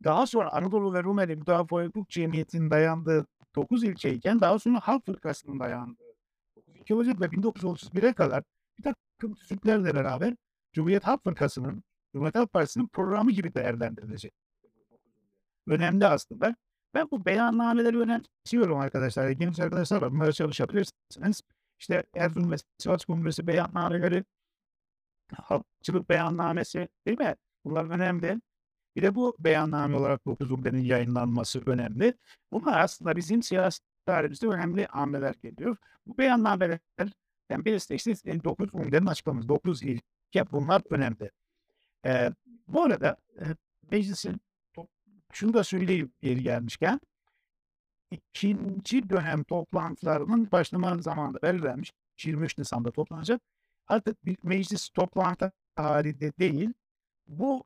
daha sonra Anadolu ve Rumeli Müdafaa Hukuk Cemiyeti'nin dayandığı 9 ilçeyken daha sonra Halk Fırkası'nın dayandığı 9 ilçe olacak ve 1931'e kadar bir takım tüzüklerle beraber Cumhuriyet Halk Fırkası'nın, Cumhuriyet Halk Partisi'nin programı gibi değerlendirilecek. Önemli aslında. Ben bu beyannameleri önemsiyorum arkadaşlar. Genç arkadaşlar var. Bunlara çalışabilirsiniz. İşte Erzurum ve Sivas Kongresi beyannameleri, halkçılık beyannamesi değil mi? Bunlar önemli. Bir de bu beyanname olarak 9 umdenin yayınlanması önemli. Bunlar aslında bizim siyasi tarihimizde önemli hamleler geliyor. Bu beyannamelerden birisi de işte 9 umdenin açıklaması. 9 ilke bunlar önemli. Ee, bu arada e, meclisin şunu da söyleyeyim yeri gelmişken ikinci dönem toplantılarının başlama zamanı belirlenmiş. 23 Nisan'da toplanacak. Artık bir meclis toplantı halinde değil. Bu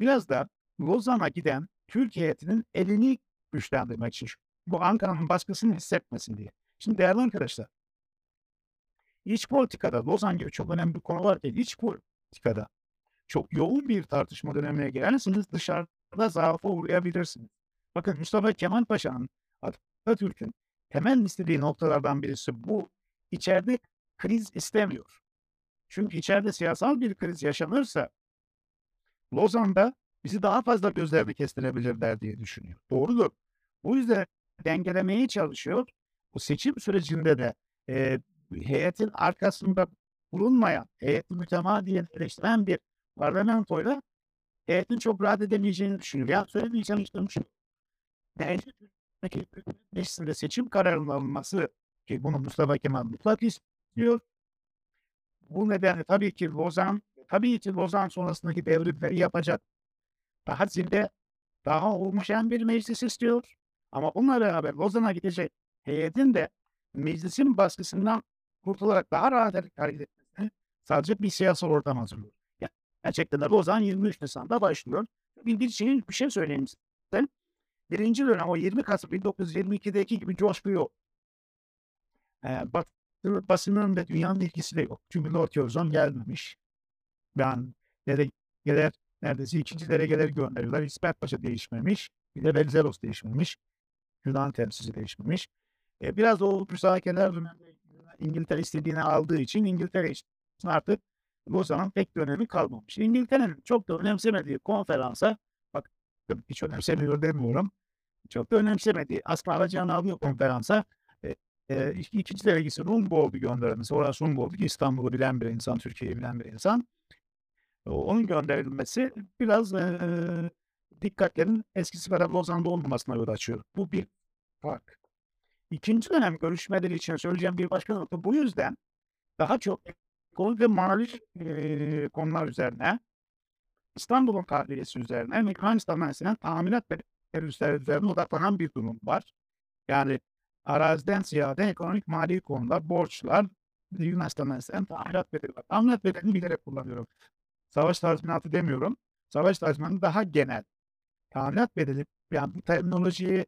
biraz da Lozan'a giden Türk heyetinin elini güçlendirmek için. Bu Ankara'nın baskısını hissetmesin diye. Şimdi değerli arkadaşlar, iç politikada Lozan gibi çok önemli bir konu var ki iç politikada çok yoğun bir tartışma dönemine girerseniz dışarıda zaafa uğrayabilirsiniz. Bakın Mustafa Kemal Paşa'nın Atatürk'ün temel istediği noktalardan birisi bu. İçeride kriz istemiyor. Çünkü içeride siyasal bir kriz yaşanırsa Lozan'da bizi daha fazla gözlerini kestirebilirler diye düşünüyor. Doğrudur. Bu yüzden dengelemeye çalışıyor. Bu seçim sürecinde de e, heyetin arkasında bulunmayan, heyeti mütemadiyen eleştiren bir parlamentoyla heyetin çok rahat edemeyeceğini düşünüyor. Ya söyleyeceğim işte şu. Bence Türkiye'deki seçim kararının alınması ki bunu Mustafa Kemal mutlak istiyor. Bu nedenle tabii ki Lozan, tabii ki Lozan sonrasındaki devrimleri yapacak daha zinde, daha homojen bir meclis istiyor. Ama bununla beraber Lozan'a gidecek heyetin de meclisin baskısından kurtularak daha rahat hareket etmesini sadece bir siyasal ortam hazırlıyor. Gerçekten de Lozan 23 Nisan'da başlıyor. Bir, şey, bir şey söyleyeyim size. Birinci dönem o 20 Kasım 1922'deki gibi coşku yok. Ee, Batı basının ve dünyanın ilgisi de yok. Çünkü Lord Curzon gelmemiş. Ben delegeler neredeyse ikinci delegeleri gönderiyorlar. İsmet Paşa değişmemiş. Bir de Velizelos değişmemiş. Yunan temsilci değişmemiş. E, biraz o müzakereler döneminde İngiltere istediğini aldığı için İngiltere için artık o zaman pek bir önemi kalmamış. İngiltere'nin çok da önemsemediği konferansa bak hiç önemsemiyor demiyorum. Çok da önemsemediği Asma Alacan'ı alıyor konferansa e, e, ikinci delegesi Rumbold'u göndermesi. Orası Rumbold'u ki İstanbul'u bilen bir insan, Türkiye'yi bilen bir insan onun gönderilmesi biraz e, dikkatlerin eskisi kadar Lozan'da olmamasına yol açıyor. Bu bir fark. İkinci dönem görüşmeleri için söyleyeceğim bir başka nokta bu yüzden daha çok ekonomik ve mali e, konular üzerine İstanbul'un kabilesi üzerine ve Yunanistan mühendisliğinden tahminat bedeli üzerine odaklanan bir durum var. Yani araziden ziyade ekonomik mali konular, borçlar, Yunanistan mühendisliğinden tahminat bedeli var. Tahminat bedelini bilerek kullanıyorum. Savaş tazminatı demiyorum. Savaş tazminatı daha genel. Tamirat bedeli, yani bu terminolojiyi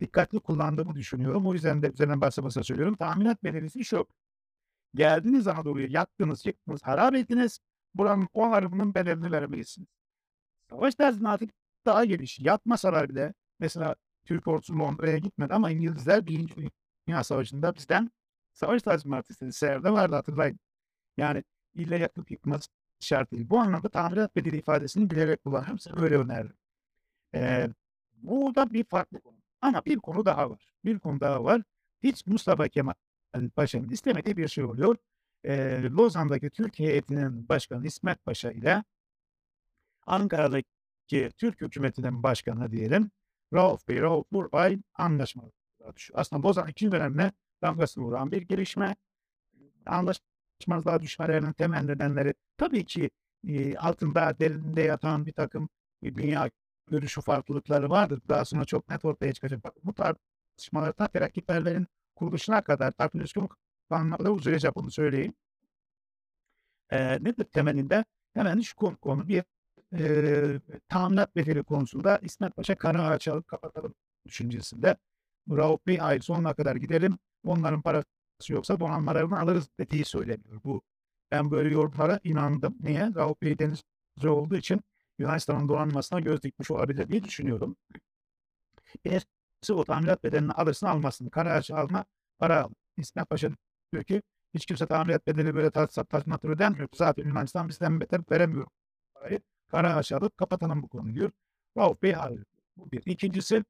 dikkatli kullandığımı düşünüyorum. O yüzden de üzerinden basa basa söylüyorum. Tahminat bedelisi şu. Geldiniz Anadolu'ya, yaktınız, yıktınız, harap ettiniz. Buranın o harabının bedelini verebilirsiniz. Savaş tazminatı daha geniş. Yatmasalar bile, mesela Türk ordusu Londra'ya gitmedi ama İngilizler Birinci Dünya Savaşı'nda bizden savaş tazminatı. Seher'de vardı hatırlayın. Yani ille yakıp yıkmaz şart değil. Bu anlamda tamirat bedeli ifadesini bilerek kullanıyorum. Size böyle öneririm. Ee, bu da bir farklı konu. Ama bir konu daha var. Bir konu daha var. Hiç Mustafa Kemal Paşa'nın istemediği bir şey oluyor. Ee, Lozan'daki Türkiye heyetinin başkanı İsmet Paşa ile Ankara'daki Türk hükümetinin başkanı diyelim Rauf Bey, Rauf Burbay anlaşmalar düşüyor. Aslında Lozan ikinci dönemde damgasını vuran bir gelişme. Anlaşma çatışmazlığa düşmelerinin temel nedenleri tabii ki e, altında derinde yatan bir takım e, dünya görüşü farklılıkları vardır. Daha sonra çok net ortaya çıkacak. Bu tartışmalar ta terakkiperlerin kuruluşuna kadar tartışma anlamda uzayacak bunu söyleyeyim. E, nedir temelinde? Hemen şu konu, konu bir e, tahminat bedeli konusunda İsmet Paşa kanı açalım kapatalım düşüncesinde. Rauf Bey ay sonuna kadar gidelim. Onların para yoksa donanmalarını alırız dediği söyleniyor. Bu ben böyle yorumlara inandım. Niye? Rauf Bey denizci olduğu için Yunanistan'ın donanmasına göz dikmiş olabilir diye düşünüyorum. Birisi o tamirat bedelini alırsın almasın. Karaağaç alma, para al. İsmet Paşa diyor ki hiç kimse tamirat bedeli böyle tazminat tazminat ödenmiyor. Zaten Yunanistan bizden beter veremiyor parayı. Karaağaç alıp kapatalım bu konuyu diyor. Rauf Bey hayır. Bu bir. İkincisi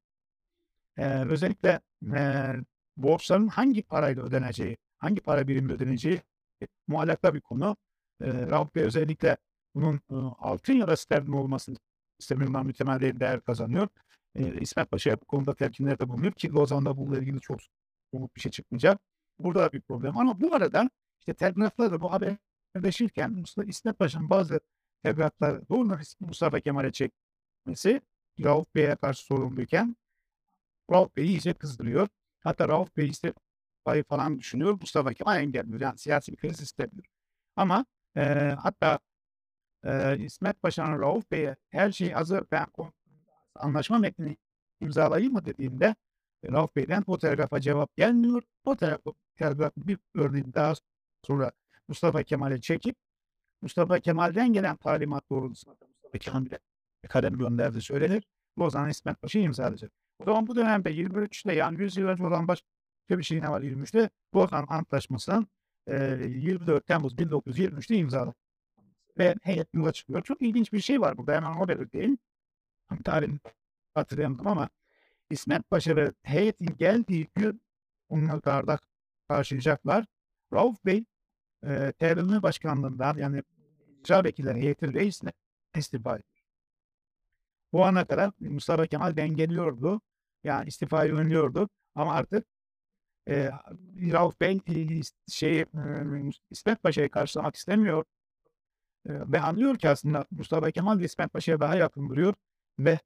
e, özellikle e, borçların hangi parayla ödeneceği, hangi para birimle ödeneceği e, muallakta bir konu. E, Rauf Bey özellikle bunun e, altın ya da sterlin olmasını istemiyorlar mütemel değer kazanıyor. İsmet Paşa bu konuda telkinlerde bulunuyor ki Lozan'da bununla ilgili çok somut bir şey çıkmayacak. Burada da bir problem. Ama bu arada işte telgraflarla bu haberleşirken Mustafa İsmet Paşa'nın bazı telgraflar doğrudan Mustafa Kemal'e çekmesi Rauf Bey'e karşı sorumluyken Rauf Bey'i iyice kızdırıyor. Hatta Rauf Bey istifayı falan düşünüyor. Mustafa Kemal engelliyor. Yani siyasi bir kriz istemiyor. Ama e, hatta e, İsmet Paşa'nın Rauf Bey'e her şey hazır ben anlaşma metnini imzalayayım mı dediğinde e, Rauf Bey'den o telgrafa cevap gelmiyor. O telgraf bir örneğin daha sonra Mustafa Kemal'e çekip Mustafa Kemal'den gelen talimat doğrultusunda Mustafa Kemal'e kalem gönderdi söylenir. Lozan İsmet Paşa imzalayacak. O zaman bu dönemde 23'te yani 100 yıl önce olan başka bir şey ne var 23'te? Lozan Antlaşması'nın e, 24 Temmuz 1923'te imzaladı. Ve heyet yola çıkıyor. Çok ilginç bir şey var burada. Hemen o belirteyim. Tarihini hatırlayamadım ama İsmet Paşa ve heyetin geldiği gün onları karda karşılayacaklar. Rauf Bey e, TBMM başkanlığından yani icra vekilleri heyetin reisine istifa ediyor. Bu ana kadar Mustafa Kemal dengeliyordu. Yani istifayı önlüyordu. Ama artık e, Rauf Bey e, şey, e, İsmet Paşa'yı karşılamak istemiyor. E, ve anlıyor ki aslında Mustafa Kemal ve İsmet Paşa'ya daha yakın duruyor ve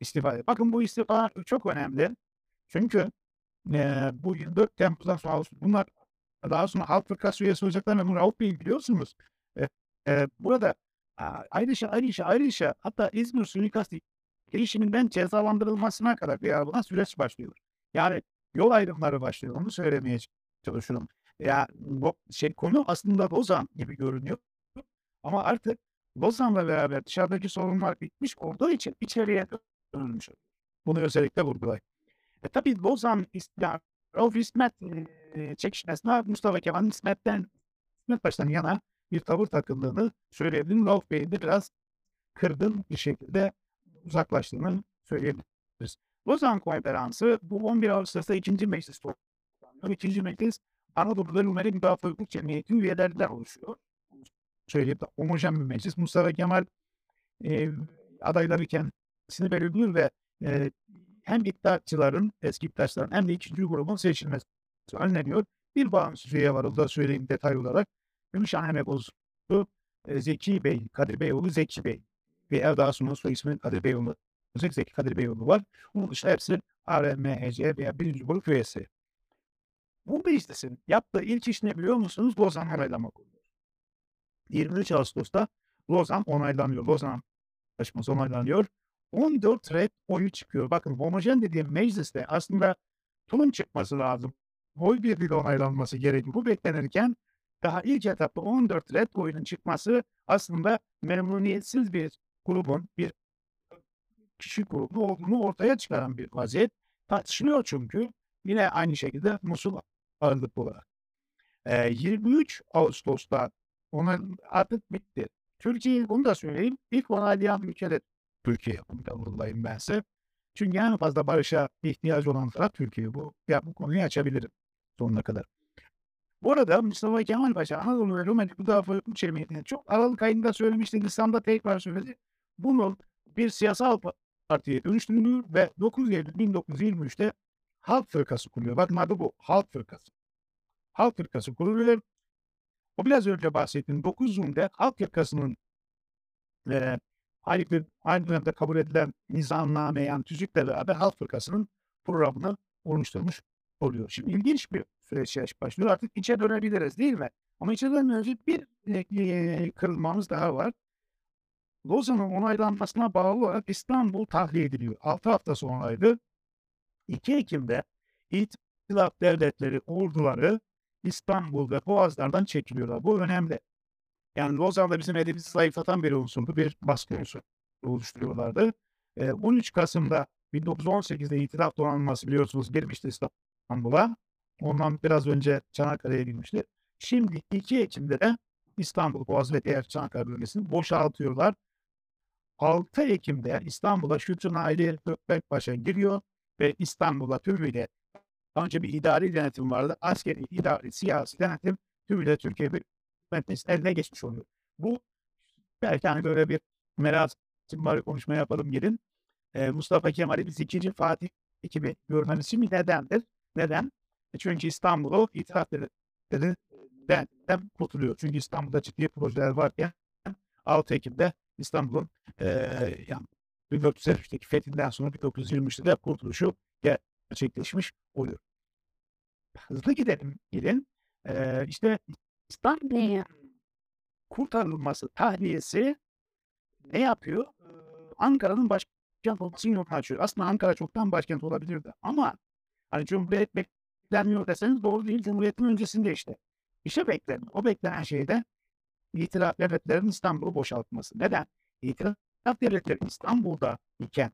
istifa ediyor. Bakın bu istifa çok önemli. Çünkü e, bu 24 Temmuz'dan sonra bunlar daha sonra Halk Fırkası üyesi olacaklar ve bunu Bey biliyorsunuz. E, e, burada ayrıca ayrıca ayrıca hatta İzmir suikast girişiminden cezalandırılmasına kadar bir buna süreç başlıyor. Yani yol ayrımları başlıyor. Onu söylemeye çalışıyorum. Ya bu şey konu aslında Lozan gibi görünüyor. Ama artık Lozan'la beraber dışarıdaki sorunlar bitmiş olduğu için içeriye dönülmüş. Bunu özellikle vurgulayın. E tabii Lozan, yani Rauf İsmet e, çekişmesine Mustafa Kemal İsmet'ten İsmet Paşa'dan yana bir tavır takıldığını söyleyebilirim. Rauf Bey'in de biraz kırgın bir şekilde uzaklaştığını söyleyebiliriz. Lozan Konferansı bu 11 Ağustos'ta ikinci meclis toplanıyor. İkinci meclis Anadolu'da Rumeli Müdafaa Hukuk Cemiyeti üyelerinden oluşuyor. Söyleyip homojen bir meclis. Mustafa Kemal e, adayları kendisini belirliyor ve e, hem iddiatçıların, eski iddiatçıların hem de ikinci grubun seçilmesi önleniyor. Bir bağımsız üye var, o da söyleyeyim detay olarak. Gümüşhane Megozu Zeki Bey, Kadir Beyoğlu Zeki Bey ve daha sonra soy ismi Kadir Beyoğlu. Zeki Kadir Beyoğlu var. Bunun dışında hepsi ARMHC veya birinci grup üyesi. Bu meclisin yaptığı ilk iş ne biliyor musunuz? Lozan onaylama oluyor. 23 Ağustos'ta Lozan onaylanıyor. Lozan Anlaşması onaylanıyor. 14 red oyu çıkıyor. Bakın homojen dediğim mecliste aslında tulum çıkması lazım. Oy birliğiyle onaylanması gerekiyor. Bu beklenirken daha ilk etapta 14 red oyunun çıkması aslında memnuniyetsiz bir grubun, bir kişi grubu olduğunu ortaya çıkaran bir vaziyet. Tartışılıyor çünkü yine aynı şekilde Musul ağırlıklı olarak. Ee, 23 Ağustos'ta ona artık bitti. Türkiye bunu da söyleyeyim. İlk onaylayan ülke de Türkiye. Bunu da vurgulayayım ben size. Çünkü en fazla barışa ihtiyacı olan taraf Türkiye. Bu, ya bu konuyu açabilirim sonuna kadar. Bu arada Mustafa Kemal Paşa Anadolu ve Rumeli Müdafaa Cemiyeti'ne çok Aralık ayında söylemişti. Nisan'da tekrar söyledi. Bunun bir siyasal partiye dönüştürülüyor ve 9 Eylül 1923'te Halk Fırkası kuruluyor. Bakın adı bu. Halk Fırkası. Halk Fırkası kuruluyor. O biraz önce bahsettiğim 9 Eylül'de Halk Fırkası'nın e, aynı, aynı dönemde kabul edilen nizamname yani tüzükle beraber Halk Fırkası'nın programını oluşturmuş oluyor. Şimdi ilginç bir süreç başlıyor. Artık içe dönebiliriz değil mi? Ama içe dönmeden bir e, kırılmamız daha var. Lozan'ın onaylanmasına bağlı olarak İstanbul tahliye ediliyor. 6 hafta sonraydı. 2 Ekim'de İtilaf Devletleri orduları İstanbul ve Boğazlar'dan çekiliyorlar. Bu önemli. Yani Lozan'da bizim elimizi zayıflatan bir unsurdu. Bir baskı unsuru oluşturuyorlardı. E, 13 Kasım'da 1918'de itiraf donanması biliyorsunuz girmişti İstanbul'a. Ondan biraz önce Çanakkale'ye girmişti. Şimdi 2 Ekim'de de İstanbul Boğaz ve diğer Çanakkale bölgesini boşaltıyorlar. 6 Ekim'de İstanbul'a Şükrü Naili Gökbekpaşa giriyor ve İstanbul'a tümüyle önce bir idari denetim vardı. Askeri, idari, siyasi denetim tümüyle Türkiye Hükümet'in eline geçmiş oluyor. Bu belki hani böyle bir merak var konuşma yapalım gelin. Ee, Mustafa Kemal'i biz ikinci Fatih gibi görmemiz için nedendir? Neden? E çünkü İstanbul'u itiraf denetiminden kurtuluyor. Çünkü İstanbul'da ciddi projeler varken 6 Ekim'de İstanbul'un e, yani 1453'teki fethinden sonra 1923'te de kurtuluşu gerçekleşmiş oluyor. Hızlı gidelim gelin. E, işte İstanbul'un kurtarılması tahliyesi ne yapıyor? Ankara'nın başkent olmasını yolunu açıyor. Aslında Ankara çoktan başkent olabilirdi ama hani Cumhuriyet beklenmiyor deseniz doğru değil. Cumhuriyetin öncesinde işte. İşe bekleniyor. O beklenen şey de itiraf devletlerin İstanbul'u boşaltması. Neden? İtiraf devletleri İstanbul'da iken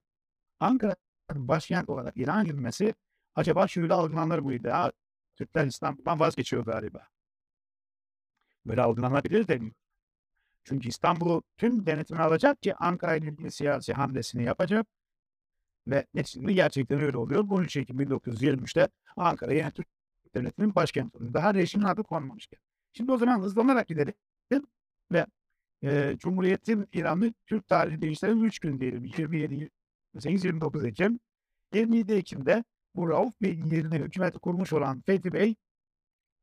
Ankara'nın başkent olarak ilan edilmesi acaba şöyle algılanır mıydı? Ha, Türkler İstanbul'dan vazgeçiyor galiba. Böyle algılanabilir deniyor. Çünkü İstanbul'u tüm denetimi alacak ki Ankara ile ilgili siyasi hamlesini yapacak. Ve neticede gerçekten öyle oluyor. 13 Ekim 1923'te Ankara yeni Türk devletinin başkenti oluyor. Daha rejimin adı konmamışken. Şimdi o zaman hızlanarak gidelim ve e, Cumhuriyet'in İran'ı Türk tarihi değiştiren 3 gün diyelim. 27, 28, 29 Ekim. 27 Ekim'de bu Rauf Bey'in yerine hükümeti kurmuş olan Fethi Bey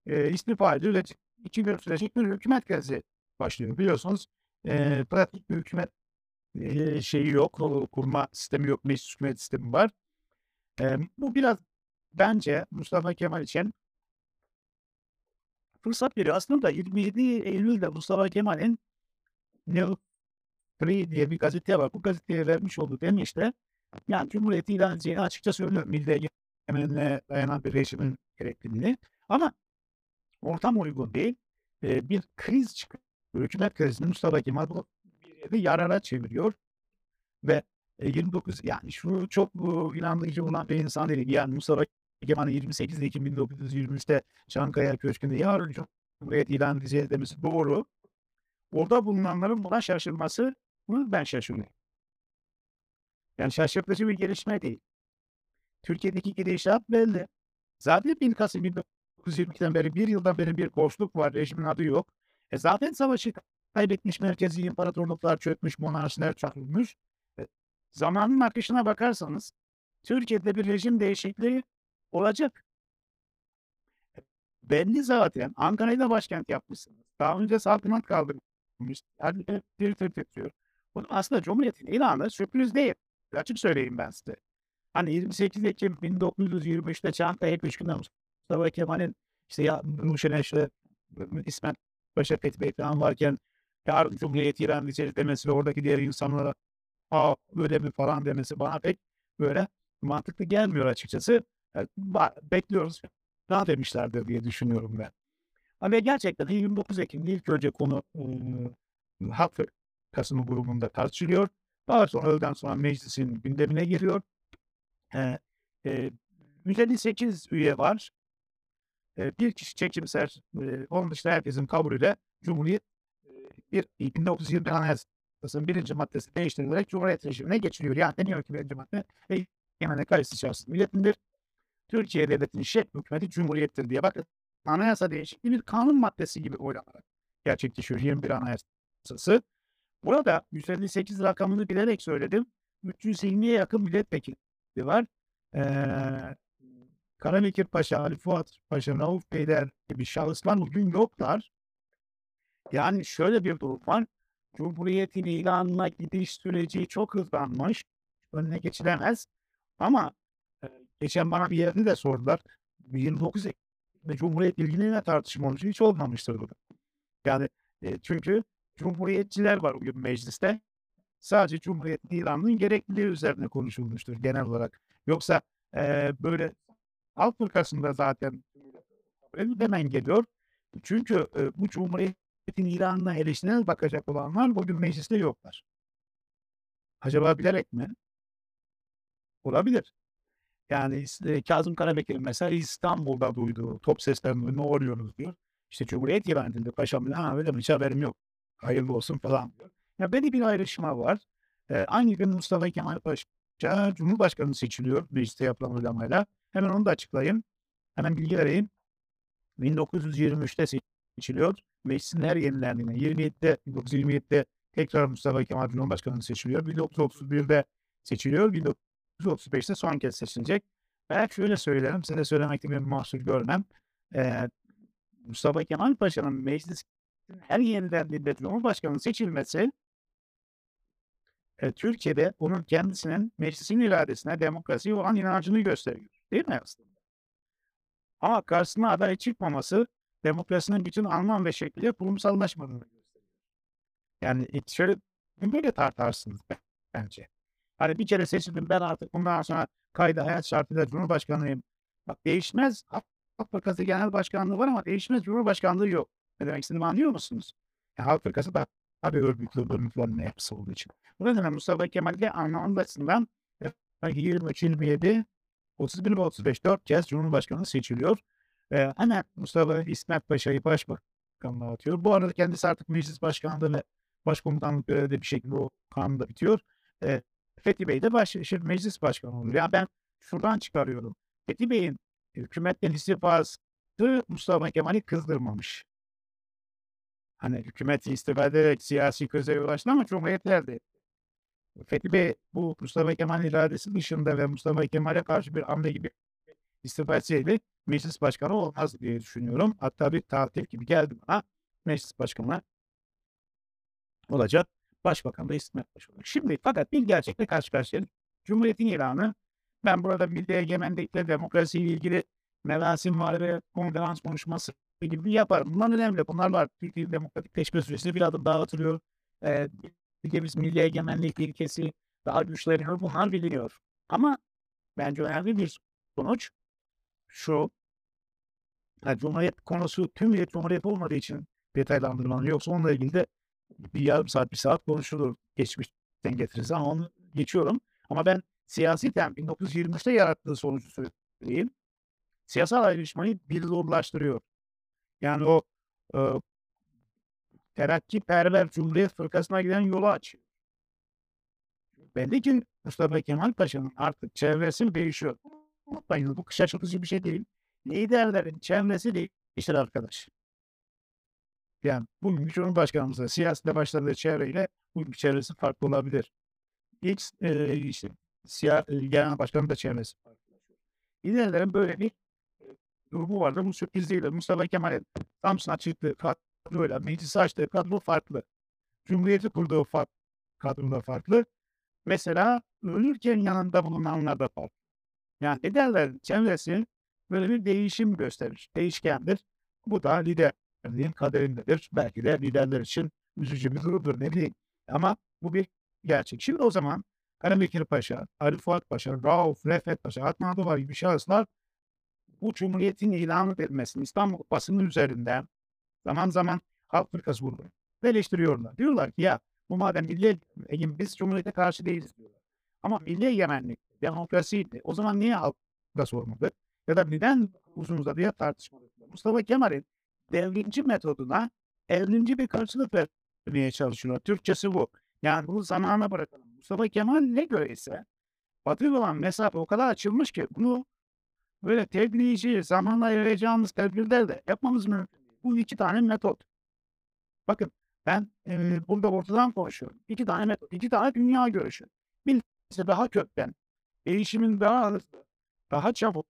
e, istifa ediyor ve iki gün sürecek bir hükümet krizi başlıyor. Biliyorsunuz e, pratik bir hükümet e, şeyi yok, kurma sistemi yok, meclis hükümet sistemi var. E, bu biraz bence Mustafa Kemal için fırsat veriyor. Aslında 27 Eylül'de Mustafa Kemal'in Free diye bir gazete var. Bu gazeteye vermiş olduğu demişte yani Cumhuriyet ilan edeceğini açıkça söylüyor. Milli egemenliğe dayanan bir rejimin gerekliliğini. Ama ortam uygun değil. Ee, bir kriz çıkıyor. Hükümet krizini Mustafa Kemal bu bir yerde yarara çeviriyor. Ve 29 yani şu çok bu inandırıcı olan bir insan değil. Yani Mustafa Kemal'in 28 Ekim 1923'te Çankaya Köşkü'nde yarın Cumhuriyet ilan edeceğiz demesi doğru. Orada bulunanların buna şaşırması ben şaşırıyorum. Yani şaşırtıcı bir gelişme değil. Türkiye'deki gidişat belli. Zaten 1 Kasım 1922'den beri bir yıldan beri bir boşluk var. Rejimin adı yok. E zaten savaşı kaybetmiş merkezi imparatorluklar çökmüş, monarşiler çakılmış. E, zamanın akışına bakarsanız Türkiye'de bir rejim değişikliği olacak. E, belli zaten. Ankara'yı da başkent yapmışsınız. Daha önce saltanat kaldırmış. Her bir tır tutuyor. Bu aslında Cumhuriyet'in ilanı sürpriz değil. Açık söyleyeyim ben size. Hani 28 Ekim 1923'te Çankaya Köşkü'nde Mustafa Kemal'in işte ya Nuşen işte İsmet Paşa Fethi Bey falan varken yarın Cumhuriyet İran diyeceğiz demesi ve oradaki diğer insanlara aa öyle mi falan demesi bana pek böyle mantıklı gelmiyor açıkçası. Yani, bekliyoruz. Ne demişlerdir diye düşünüyorum ben. Ama gerçekten 29 Ekim'de ilk önce konu e, Halk Kasımı grubunda tartışılıyor. Daha sonra öğleden sonra meclisin gündemine giriyor. E, e, 158 üye var. E, bir kişi çekimser, e, onun dışında herkesin kabulüyle Cumhuriyet e, bir 1920 Anayasası'nın birinci maddesi değiştirilerek Cumhuriyet rejimine geçiliyor. Yani deniyor ki birinci madde egemenlik kayısı şahsın milletindir. Türkiye Devleti'nin şek hükümeti Cumhuriyettir diye bakın. Anayasa değişikliği bir kanun maddesi gibi oylanarak gerçekleşiyor 21 Anayasası. Burada 158 rakamını bilerek söyledim. 320'ye yakın milletvekili var. Ee, Karabekir Paşa, Ali Fuat Paşa, Rauf Beyler gibi şahıslar bugün yoklar. Yani şöyle bir durum var. Cumhuriyetin ilanına gidiş süreci çok hızlanmış. Önüne geçilemez. Ama e, geçen bana bir yerde de sordular. 29 Ekim'de Cumhuriyet ilgili ne tartışma olmuş hiç olmamıştır bu. Yani e, çünkü Cumhuriyetçiler var bugün mecliste. Sadece Cumhuriyet ilanının gerekliliği üzerine konuşulmuştur genel olarak. Yoksa e, böyle Halk fırkasında zaten hemen geliyor. Çünkü e, bu Cumhuriyet'in ilanına eleştirel bakacak olanlar bugün mecliste yoklar. Acaba bilerek mi? Olabilir. Yani e, Kazım Karabekir'in mesela İstanbul'da duyduğu top seslerini ne oluyoruz diyor. İşte Cumhuriyet ilan edildi. Paşam ha öyle mi hiç haberim yok. Hayırlı olsun falan diyor. Ya böyle bir ayrışma var. Ee, aynı gün Mustafa Kemal Paşa Cumhurbaşkanı seçiliyor mecliste yapılan oylamayla. Hemen onu da açıklayayım. Hemen bilgi vereyim. 1923'te seçiliyor. Meclisin her yenilendiğinde 27'de 1927'de tekrar Mustafa Kemal Cumhurbaşkanı seçiliyor. 1931'de seçiliyor. 1935'te son kez seçilecek. Ben şöyle söylerim, size söylemekte bir mahsur görmem. Ee, Mustafa Kemal Paşa'nın meclis her yenilendiğinde Cumhurbaşkanı seçilmesi e, Türkiye'de onun kendisinin meclisin iradesine, demokrasiye olan inancını gösteriyor. Değil mi aslında? Ama karşısına aday çıkmaması demokrasinin bütün anlam ve şekliyle kurumsallaşmadığını gösteriyor. Yani şöyle böyle tartarsınız bence. Hani bir kere seçildim ben artık bundan sonra kayda hayat şartıyla Cumhurbaşkanıyım. Bak değişmez. Halk Fırkası Genel Başkanlığı var ama değişmez Cumhurbaşkanlığı yok. Ne demek istediğimi anlıyor musunuz? Yani Halk Fırkası da tabii örgütlü örgütlerin yapısı olduğu için. Bu nedenle Mustafa Kemal'de anlamında açısından 23, 27, 31 ve 35 4 kez Cumhurbaşkanı seçiliyor. Ee, hemen Mustafa İsmet Paşa'yı başbakanlığa atıyor. Bu arada kendisi artık meclis başkanlığı ve başkomutanlık görevi bir şekilde o kanunda bitiyor. Ee, Fethi Bey de baş, şey, meclis başkanı oluyor. Yani ben şuradan çıkarıyorum. Fethi Bey'in hükümetten istifası Mustafa Kemal'i kızdırmamış. Hani hükümeti istifa ederek siyasi krize yol açtı ama cumhuriyetler de Fethi Bey bu Mustafa Kemal iradesi dışında ve Mustafa Kemal'e karşı bir hamle gibi istifa etseydi meclis başkanı olmaz diye düşünüyorum. Hatta bir tatil gibi geldi bana meclis başkanı olacak. Başbakan da İsmet Paşa olacak. Şimdi fakat bir gerçekle karşı karşıyayız. Cumhuriyetin ilanı ben burada milli egemenlikle demokrasiyle ilgili merasim var ve konferans konuşması gibi yaparım. Bunlar önemli. Bunlar var. Türkiye Demokratik Teşkil Süresi bir adım daha atılıyor. Ee, ülkemiz milli egemenlik ilkesi daha güçleniyor. Bunlar biliniyor. Ama bence önemli bir sonuç şu. Yani Cumhuriyet konusu tüm Cumhuriyet olmadığı için detaylandırmalı. Yoksa onunla ilgili de bir yarım saat, bir saat konuşulur. Geçmişten getiririz ama onu geçiyorum. Ama ben siyasi tem 1923'te yarattığı sonucu söyleyeyim. Siyasal ayrışmayı bir zorlaştırıyor. Yani o e, terakkiperver Cumhuriyet Fırkası'na giden yolu açıyor. Belli ki Mustafa Kemal Paşa'nın artık çevresi değişiyor. Unutmayın bu şaşırtıcı bir şey değil. Liderlerin çevresi değişir arkadaş. Yani bugün Cumhurbaşkanımızla siyasete başladığı çevreyle bugün çevresi farklı olabilir. İlk e, işte siyah, e, genel başkanın da çevresi farklı. Liderlerin böyle bir durumu vardı. Bu sürpriz değil. Mustafa Kemal'in Samsun'a çıktığı kadroyla meclisi açtığı kadro farklı. Cumhuriyeti kurduğu fa kadroda farklı. Mesela ölürken yanında bulunanlar da farklı. Yani liderlerin çevresi böyle bir değişim gösterir. Değişkendir. Bu da liderliğin kaderindedir. Belki de liderler için üzücü bir durumdur ne bileyim. Ama bu bir gerçek. Şimdi o zaman Karabekir Paşa, Ali Fuat Paşa, Rauf, Refet Paşa, Atman Adıvar gibi şahıslar bu Cumhuriyet'in ilan edilmesini İstanbul basının üzerinden zaman zaman Halk Fırkası grubu eleştiriyorlar. Diyorlar ki ya bu madem milli egemen biz Cumhuriyet'e karşı değiliz diyorlar. Ama milli egemenlik, demokrasiydi. O zaman niye Halk Fırkası olmadı? Ya da neden uzun uzadıya tartışmadık? Mustafa Kemal'in devrimci metoduna evrimci bir karşılık vermeye çalışıyorlar. Türkçesi bu. Yani bunu zamana bırakalım. Mustafa Kemal ne göre ise Batı olan mesafe o kadar açılmış ki bunu böyle tedrici, zamanla yayacağımız tedbirler de yapmamız mümkün. Bu iki tane metot. Bakın ben e, burada ortadan konuşuyorum. İki tane metot, iki tane dünya görüşü. Birisi daha kökten, değişimin daha hızlı, daha çabuk,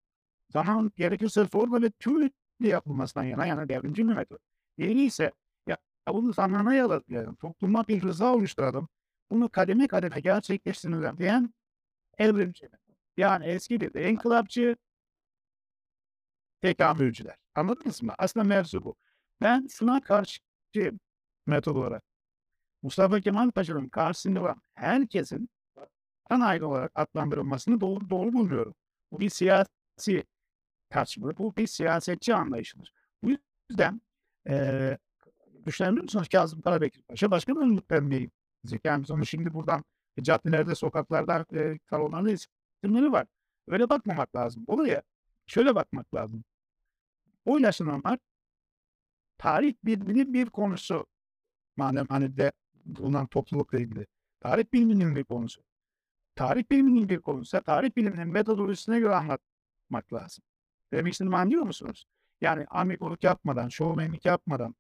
zaman gerekirse zorla ve tüm yapılmasından yana yani devrimci bir metot. Diğeri ise ya bunu zamana yaratmayalım, topluma bir rıza oluşturalım, bunu kademe kademe gerçekleştirelim diyen evrimci. Yani eski bir inkılapçı, tekamülcüler. Anladınız mı? Aslında mevzu bu. Ben şuna karşı metod olarak Mustafa Kemal Paşa'nın karşısında olan herkesin vatan ayrı olarak adlandırılmasını doğru, doğru bulmuyorum. Bu bir siyasi tartışmalı. Bu bir siyasetçi anlayışıdır. Bu yüzden eee düşünebiliyor musunuz Kazım Karabekir Paşa başka bir ünlükten bir Yani onu şimdi buradan caddelerde, sokaklarda, eee, salonlarda isimleri var. Öyle bakmamak lazım. Olaya şöyle bakmak lazım. O yaşananlar tarih biliminin bir konusu. Madem hani de bulunan toplulukla ilgili. Tarih biliminin bir konusu. Tarih biliminin bir konusu. Tarih biliminin metodolojisine göre anlatmak lazım. Demek istediğimi anlıyor musunuz? Yani amigolik yapmadan, şovmenlik yapmadan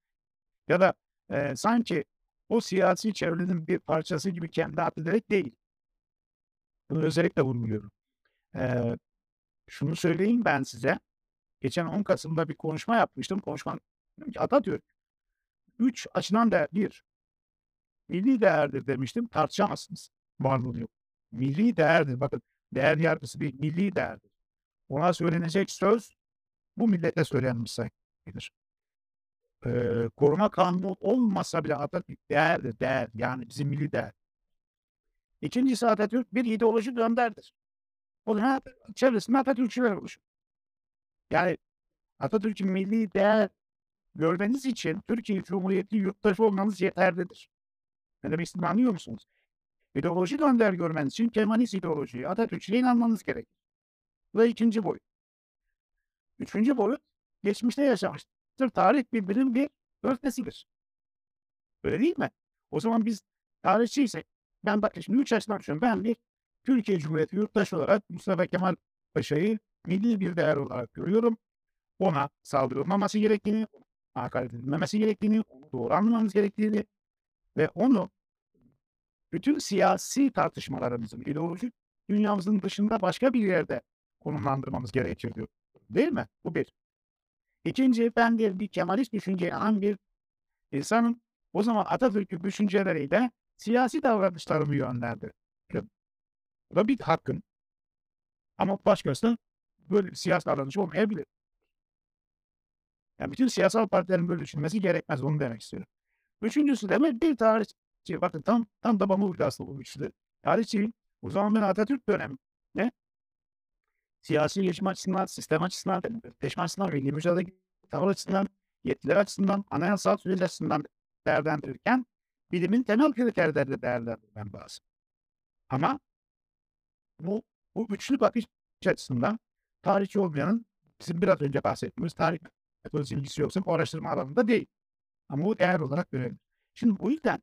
ya da eee, sanki o siyasi çevrenin bir parçası gibi kendi addederek değil. Bunu özellikle vurguluyorum. Eee, şunu söyleyeyim ben size. Geçen 10 Kasım'da bir konuşma yapmıştım. Konuşmam Atatürk 3 açıdan da bir milli değerdir demiştim. Tartışamazsınız. Varlığı yok. Milli değerdir. Bakın değer yargısı bir milli değerdir. Ona söylenecek söz bu millete söylenmiş sayılır. Eee, koruma kanunu olmasa bile Atatürk değerdir, değer. Yani bizim milli değer. İkincisi Atatürk bir ideolojik önderdir. O da çevresinde Atatürkçüler oluşur. Yani Atatürk'ün milli değer görmeniz için Türkiye Cumhuriyeti yurttaşı olmanız yeterlidir. Ne demek istediğimi anlıyor musunuz? İdeolojik önder görmeniz için Kemalist ideolojiye, Atatürkçüye inanmanız gerekir. Ve ikinci boyut. Üçüncü boyut geçmişte yaşamıştır. Tarih birbirinin bir öznesidir. Öyle değil mi? O zaman biz tarihçiysek ben bak şimdi 3 yaşından. Ben bir Türkiye Cumhuriyeti yurttaşı olarak Mustafa Kemal Paşa'yı milli bir değer olarak görüyorum. Ona saldırılmaması gerektiğini, hakaret edilmemesi gerektiğini, onu doğru anlamamız gerektiğini ve onu bütün siyasi tartışmalarımızın, ideolojik dünyamızın dışında başka bir yerde konumlandırmamız gerekir diyor. Değil mi? Bu bir. İkinci, ben bir, bir Kemalist düşünceye inanan bir insanın o zaman Atatürk'ün düşünceleriyle siyasi davranışlarımı yönlendiririm. Bu da bir hakkın. Ama başkasının böyle bir siyasi davranışı olmayabilir. Yani bütün siyasal partilerin böyle düşünmesi gerekmez. Onu demek istiyorum. Üçüncüsü de bir tarihçi. Bakın tam tam da bana uydu aslında bu üçlü. Tarihçi. O zaman ben Atatürk dönemi. Ne? Siyasi gelişim açısından, sistem açısından, demokratikleşme açısından, milli mücadele tavır açısından, yetkiler açısından, anayasal süreç açısından değerlendirirken bilimin temel kriterleri değerlendirmem lazım. Ama bu, bu üçlü bakış açısından tarihçi olmayanın bizim biraz önce bahsettiğimiz tarih metodolojisi ilgisi yoksa bu araştırma alanında değil. Ama bu değer olarak görebilir. Şimdi bu yüzden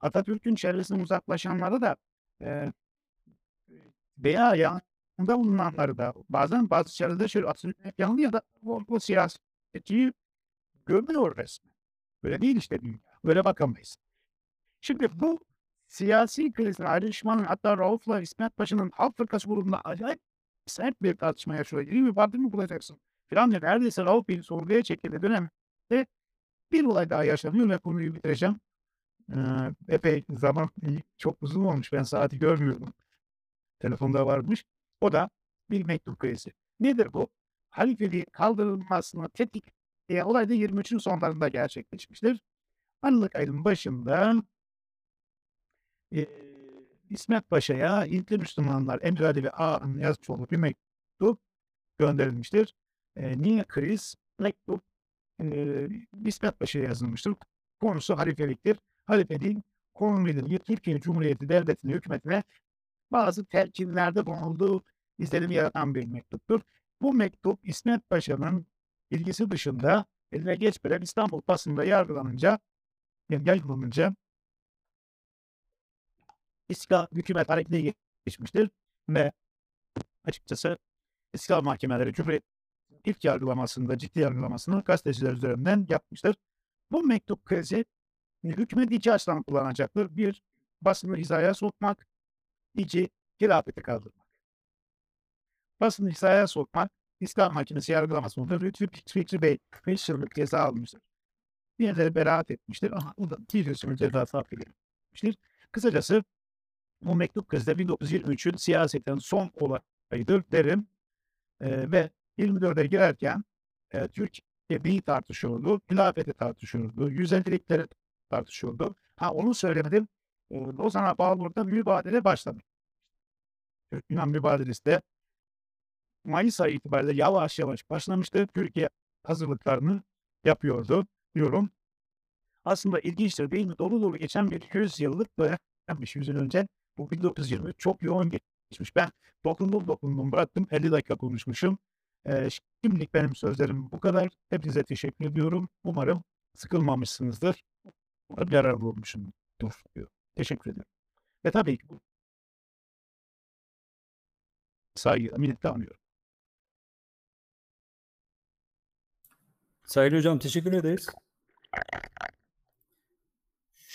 Atatürk'ün çevresinden uzaklaşanları da e, veya yanında bulunanları da bazen bazı çevrede şöyle Atatürk hep yanında ya da o, o siyasetçiyi görmüyor resmen. Böyle değil işte dünya. Böyle bakamayız. Şimdi bu siyasi krizin ayrışmanın hatta Rauf'la İsmet Paşa'nın Halk Fırkası grubunda acayip sert bir tartışma yaşıyor. Yeni bir parti mi bulacaksın? Filan diye neredeyse Rauf sorguya çekildiği dönemde bir olay daha yaşanıyor ve konuyu bitireceğim. Ee, epey zaman çok uzun olmuş. Ben saati görmüyorum. Telefonda varmış. O da bir mektup krizi. Nedir bu? Halifeliğin kaldırılmasına tetik e, olay da 23'ün sonlarında gerçekleşmiştir. Aralık ayının başında e, İsmet Paşa'ya İlkli Müslümanlar Emrali ve Ağa'nın yazmış olduğu bir mektup gönderilmiştir. E, niye kriz? Mektup e, İsmet Paşa'ya yazılmıştır. Konusu halifeliktir. Halifeliğin konumuyla Türkiye Cumhuriyeti Devleti'nin hükümetine bazı telkinlerde bulunduğu izlenim yaratan bir mektuptur. Bu mektup İsmet Paşa'nın ilgisi dışında eline geçmeden İstanbul basında yargılanınca yani yayınlanınca İstiklal hükümet harekete geçmiştir ve açıkçası İstiklal mahkemeleri Cumhuriyet ilk yargılamasında, ciddi yargılamasını gazeteciler üzerinden yapmıştır. Bu mektup krizi hükümet iki açıdan kullanacaktır. Bir, basını hizaya sokmak. iki hilafeti kaldırmak. Basını hizaya sokmak, İslam Mahkemesi yargılamasında Lütfü Fikri Bey 5 yıllık ceza almıştır. Diğerleri beraat etmiştir ama o da bir yıl cezası affedilmiştir. Kısacası bu mektup krizde 1923'ün siyasetin son olayıdır derim. Ee, ve 24'e girerken e, Türkiye neyi tartışıyordu? Hilafeti tartışıyordu. Yüzelilikleri tartışıyordu. Ha onu söylemedim. E, Lozan'a bağlı orada mübadele başladı. Yunan mübadelesi de Mayıs ayı itibariyle yavaş yavaş başlamıştı. Türkiye hazırlıklarını yapıyordu diyorum. Aslında ilginçtir değil mi? Dolu dolu geçen bir 100 yıllık dayanmış 100 yıl önce. Bu 1920 çok yoğun geçmiş. Ben dokundum dokundum bıraktım. 50 dakika konuşmuşum. Ee, şimdilik benim sözlerim bu kadar. Hepinize teşekkür ediyorum. Umarım sıkılmamışsınızdır. Umarım yararlı olmuşumdur. Teşekkür ederim. Ve tabii ki bu saygıyla minnetle anıyorum. Sayın Hocam teşekkür ederiz.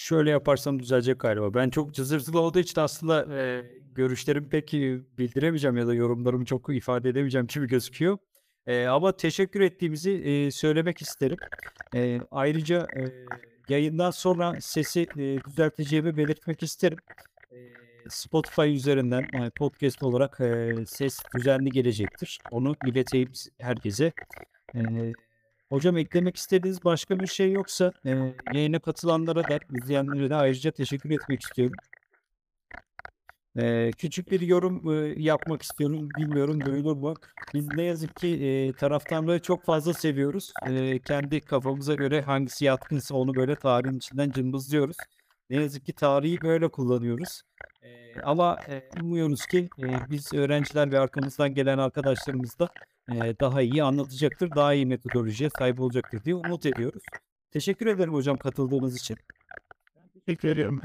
Şöyle yaparsam düzelecek galiba. Ben çok cızırtılı olduğu için aslında e, görüşlerimi pek e, bildiremeyeceğim ya da yorumlarımı çok ifade edemeyeceğim gibi gözüküyor. E, ama teşekkür ettiğimizi e, söylemek isterim. E, ayrıca e, yayından sonra sesi e, düzelteceğimi belirtmek isterim. E, Spotify üzerinden yani podcast olarak e, ses düzenli gelecektir. Onu ileteyim herkese. E, Hocam eklemek istediğiniz başka bir şey yoksa e, yayına katılanlara da izleyenlere de ayrıca teşekkür etmek istiyorum. E, küçük bir yorum e, yapmak istiyorum. Bilmiyorum duyulur mu? Biz ne yazık ki e, taraftarları çok fazla seviyoruz. E, kendi kafamıza göre hangisi yatkınsa onu böyle tarihin içinden cımbızlıyoruz. Ne yazık ki tarihi böyle kullanıyoruz. E, ama e, umuyoruz ki e, biz öğrenciler ve arkamızdan gelen arkadaşlarımız da e, daha iyi anlatacaktır, daha iyi metodolojiye sahip olacaktır diye umut ediyoruz. Teşekkür ederim hocam katıldığınız için. Teşekkür ediyorum.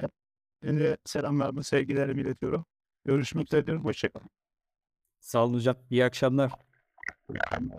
Hepinize selamlarımı, sevgilerimi iletiyorum. Görüşmek üzere. Hoşçakalın. Sağ olun hocam. İyi akşamlar. İyi akşamlar.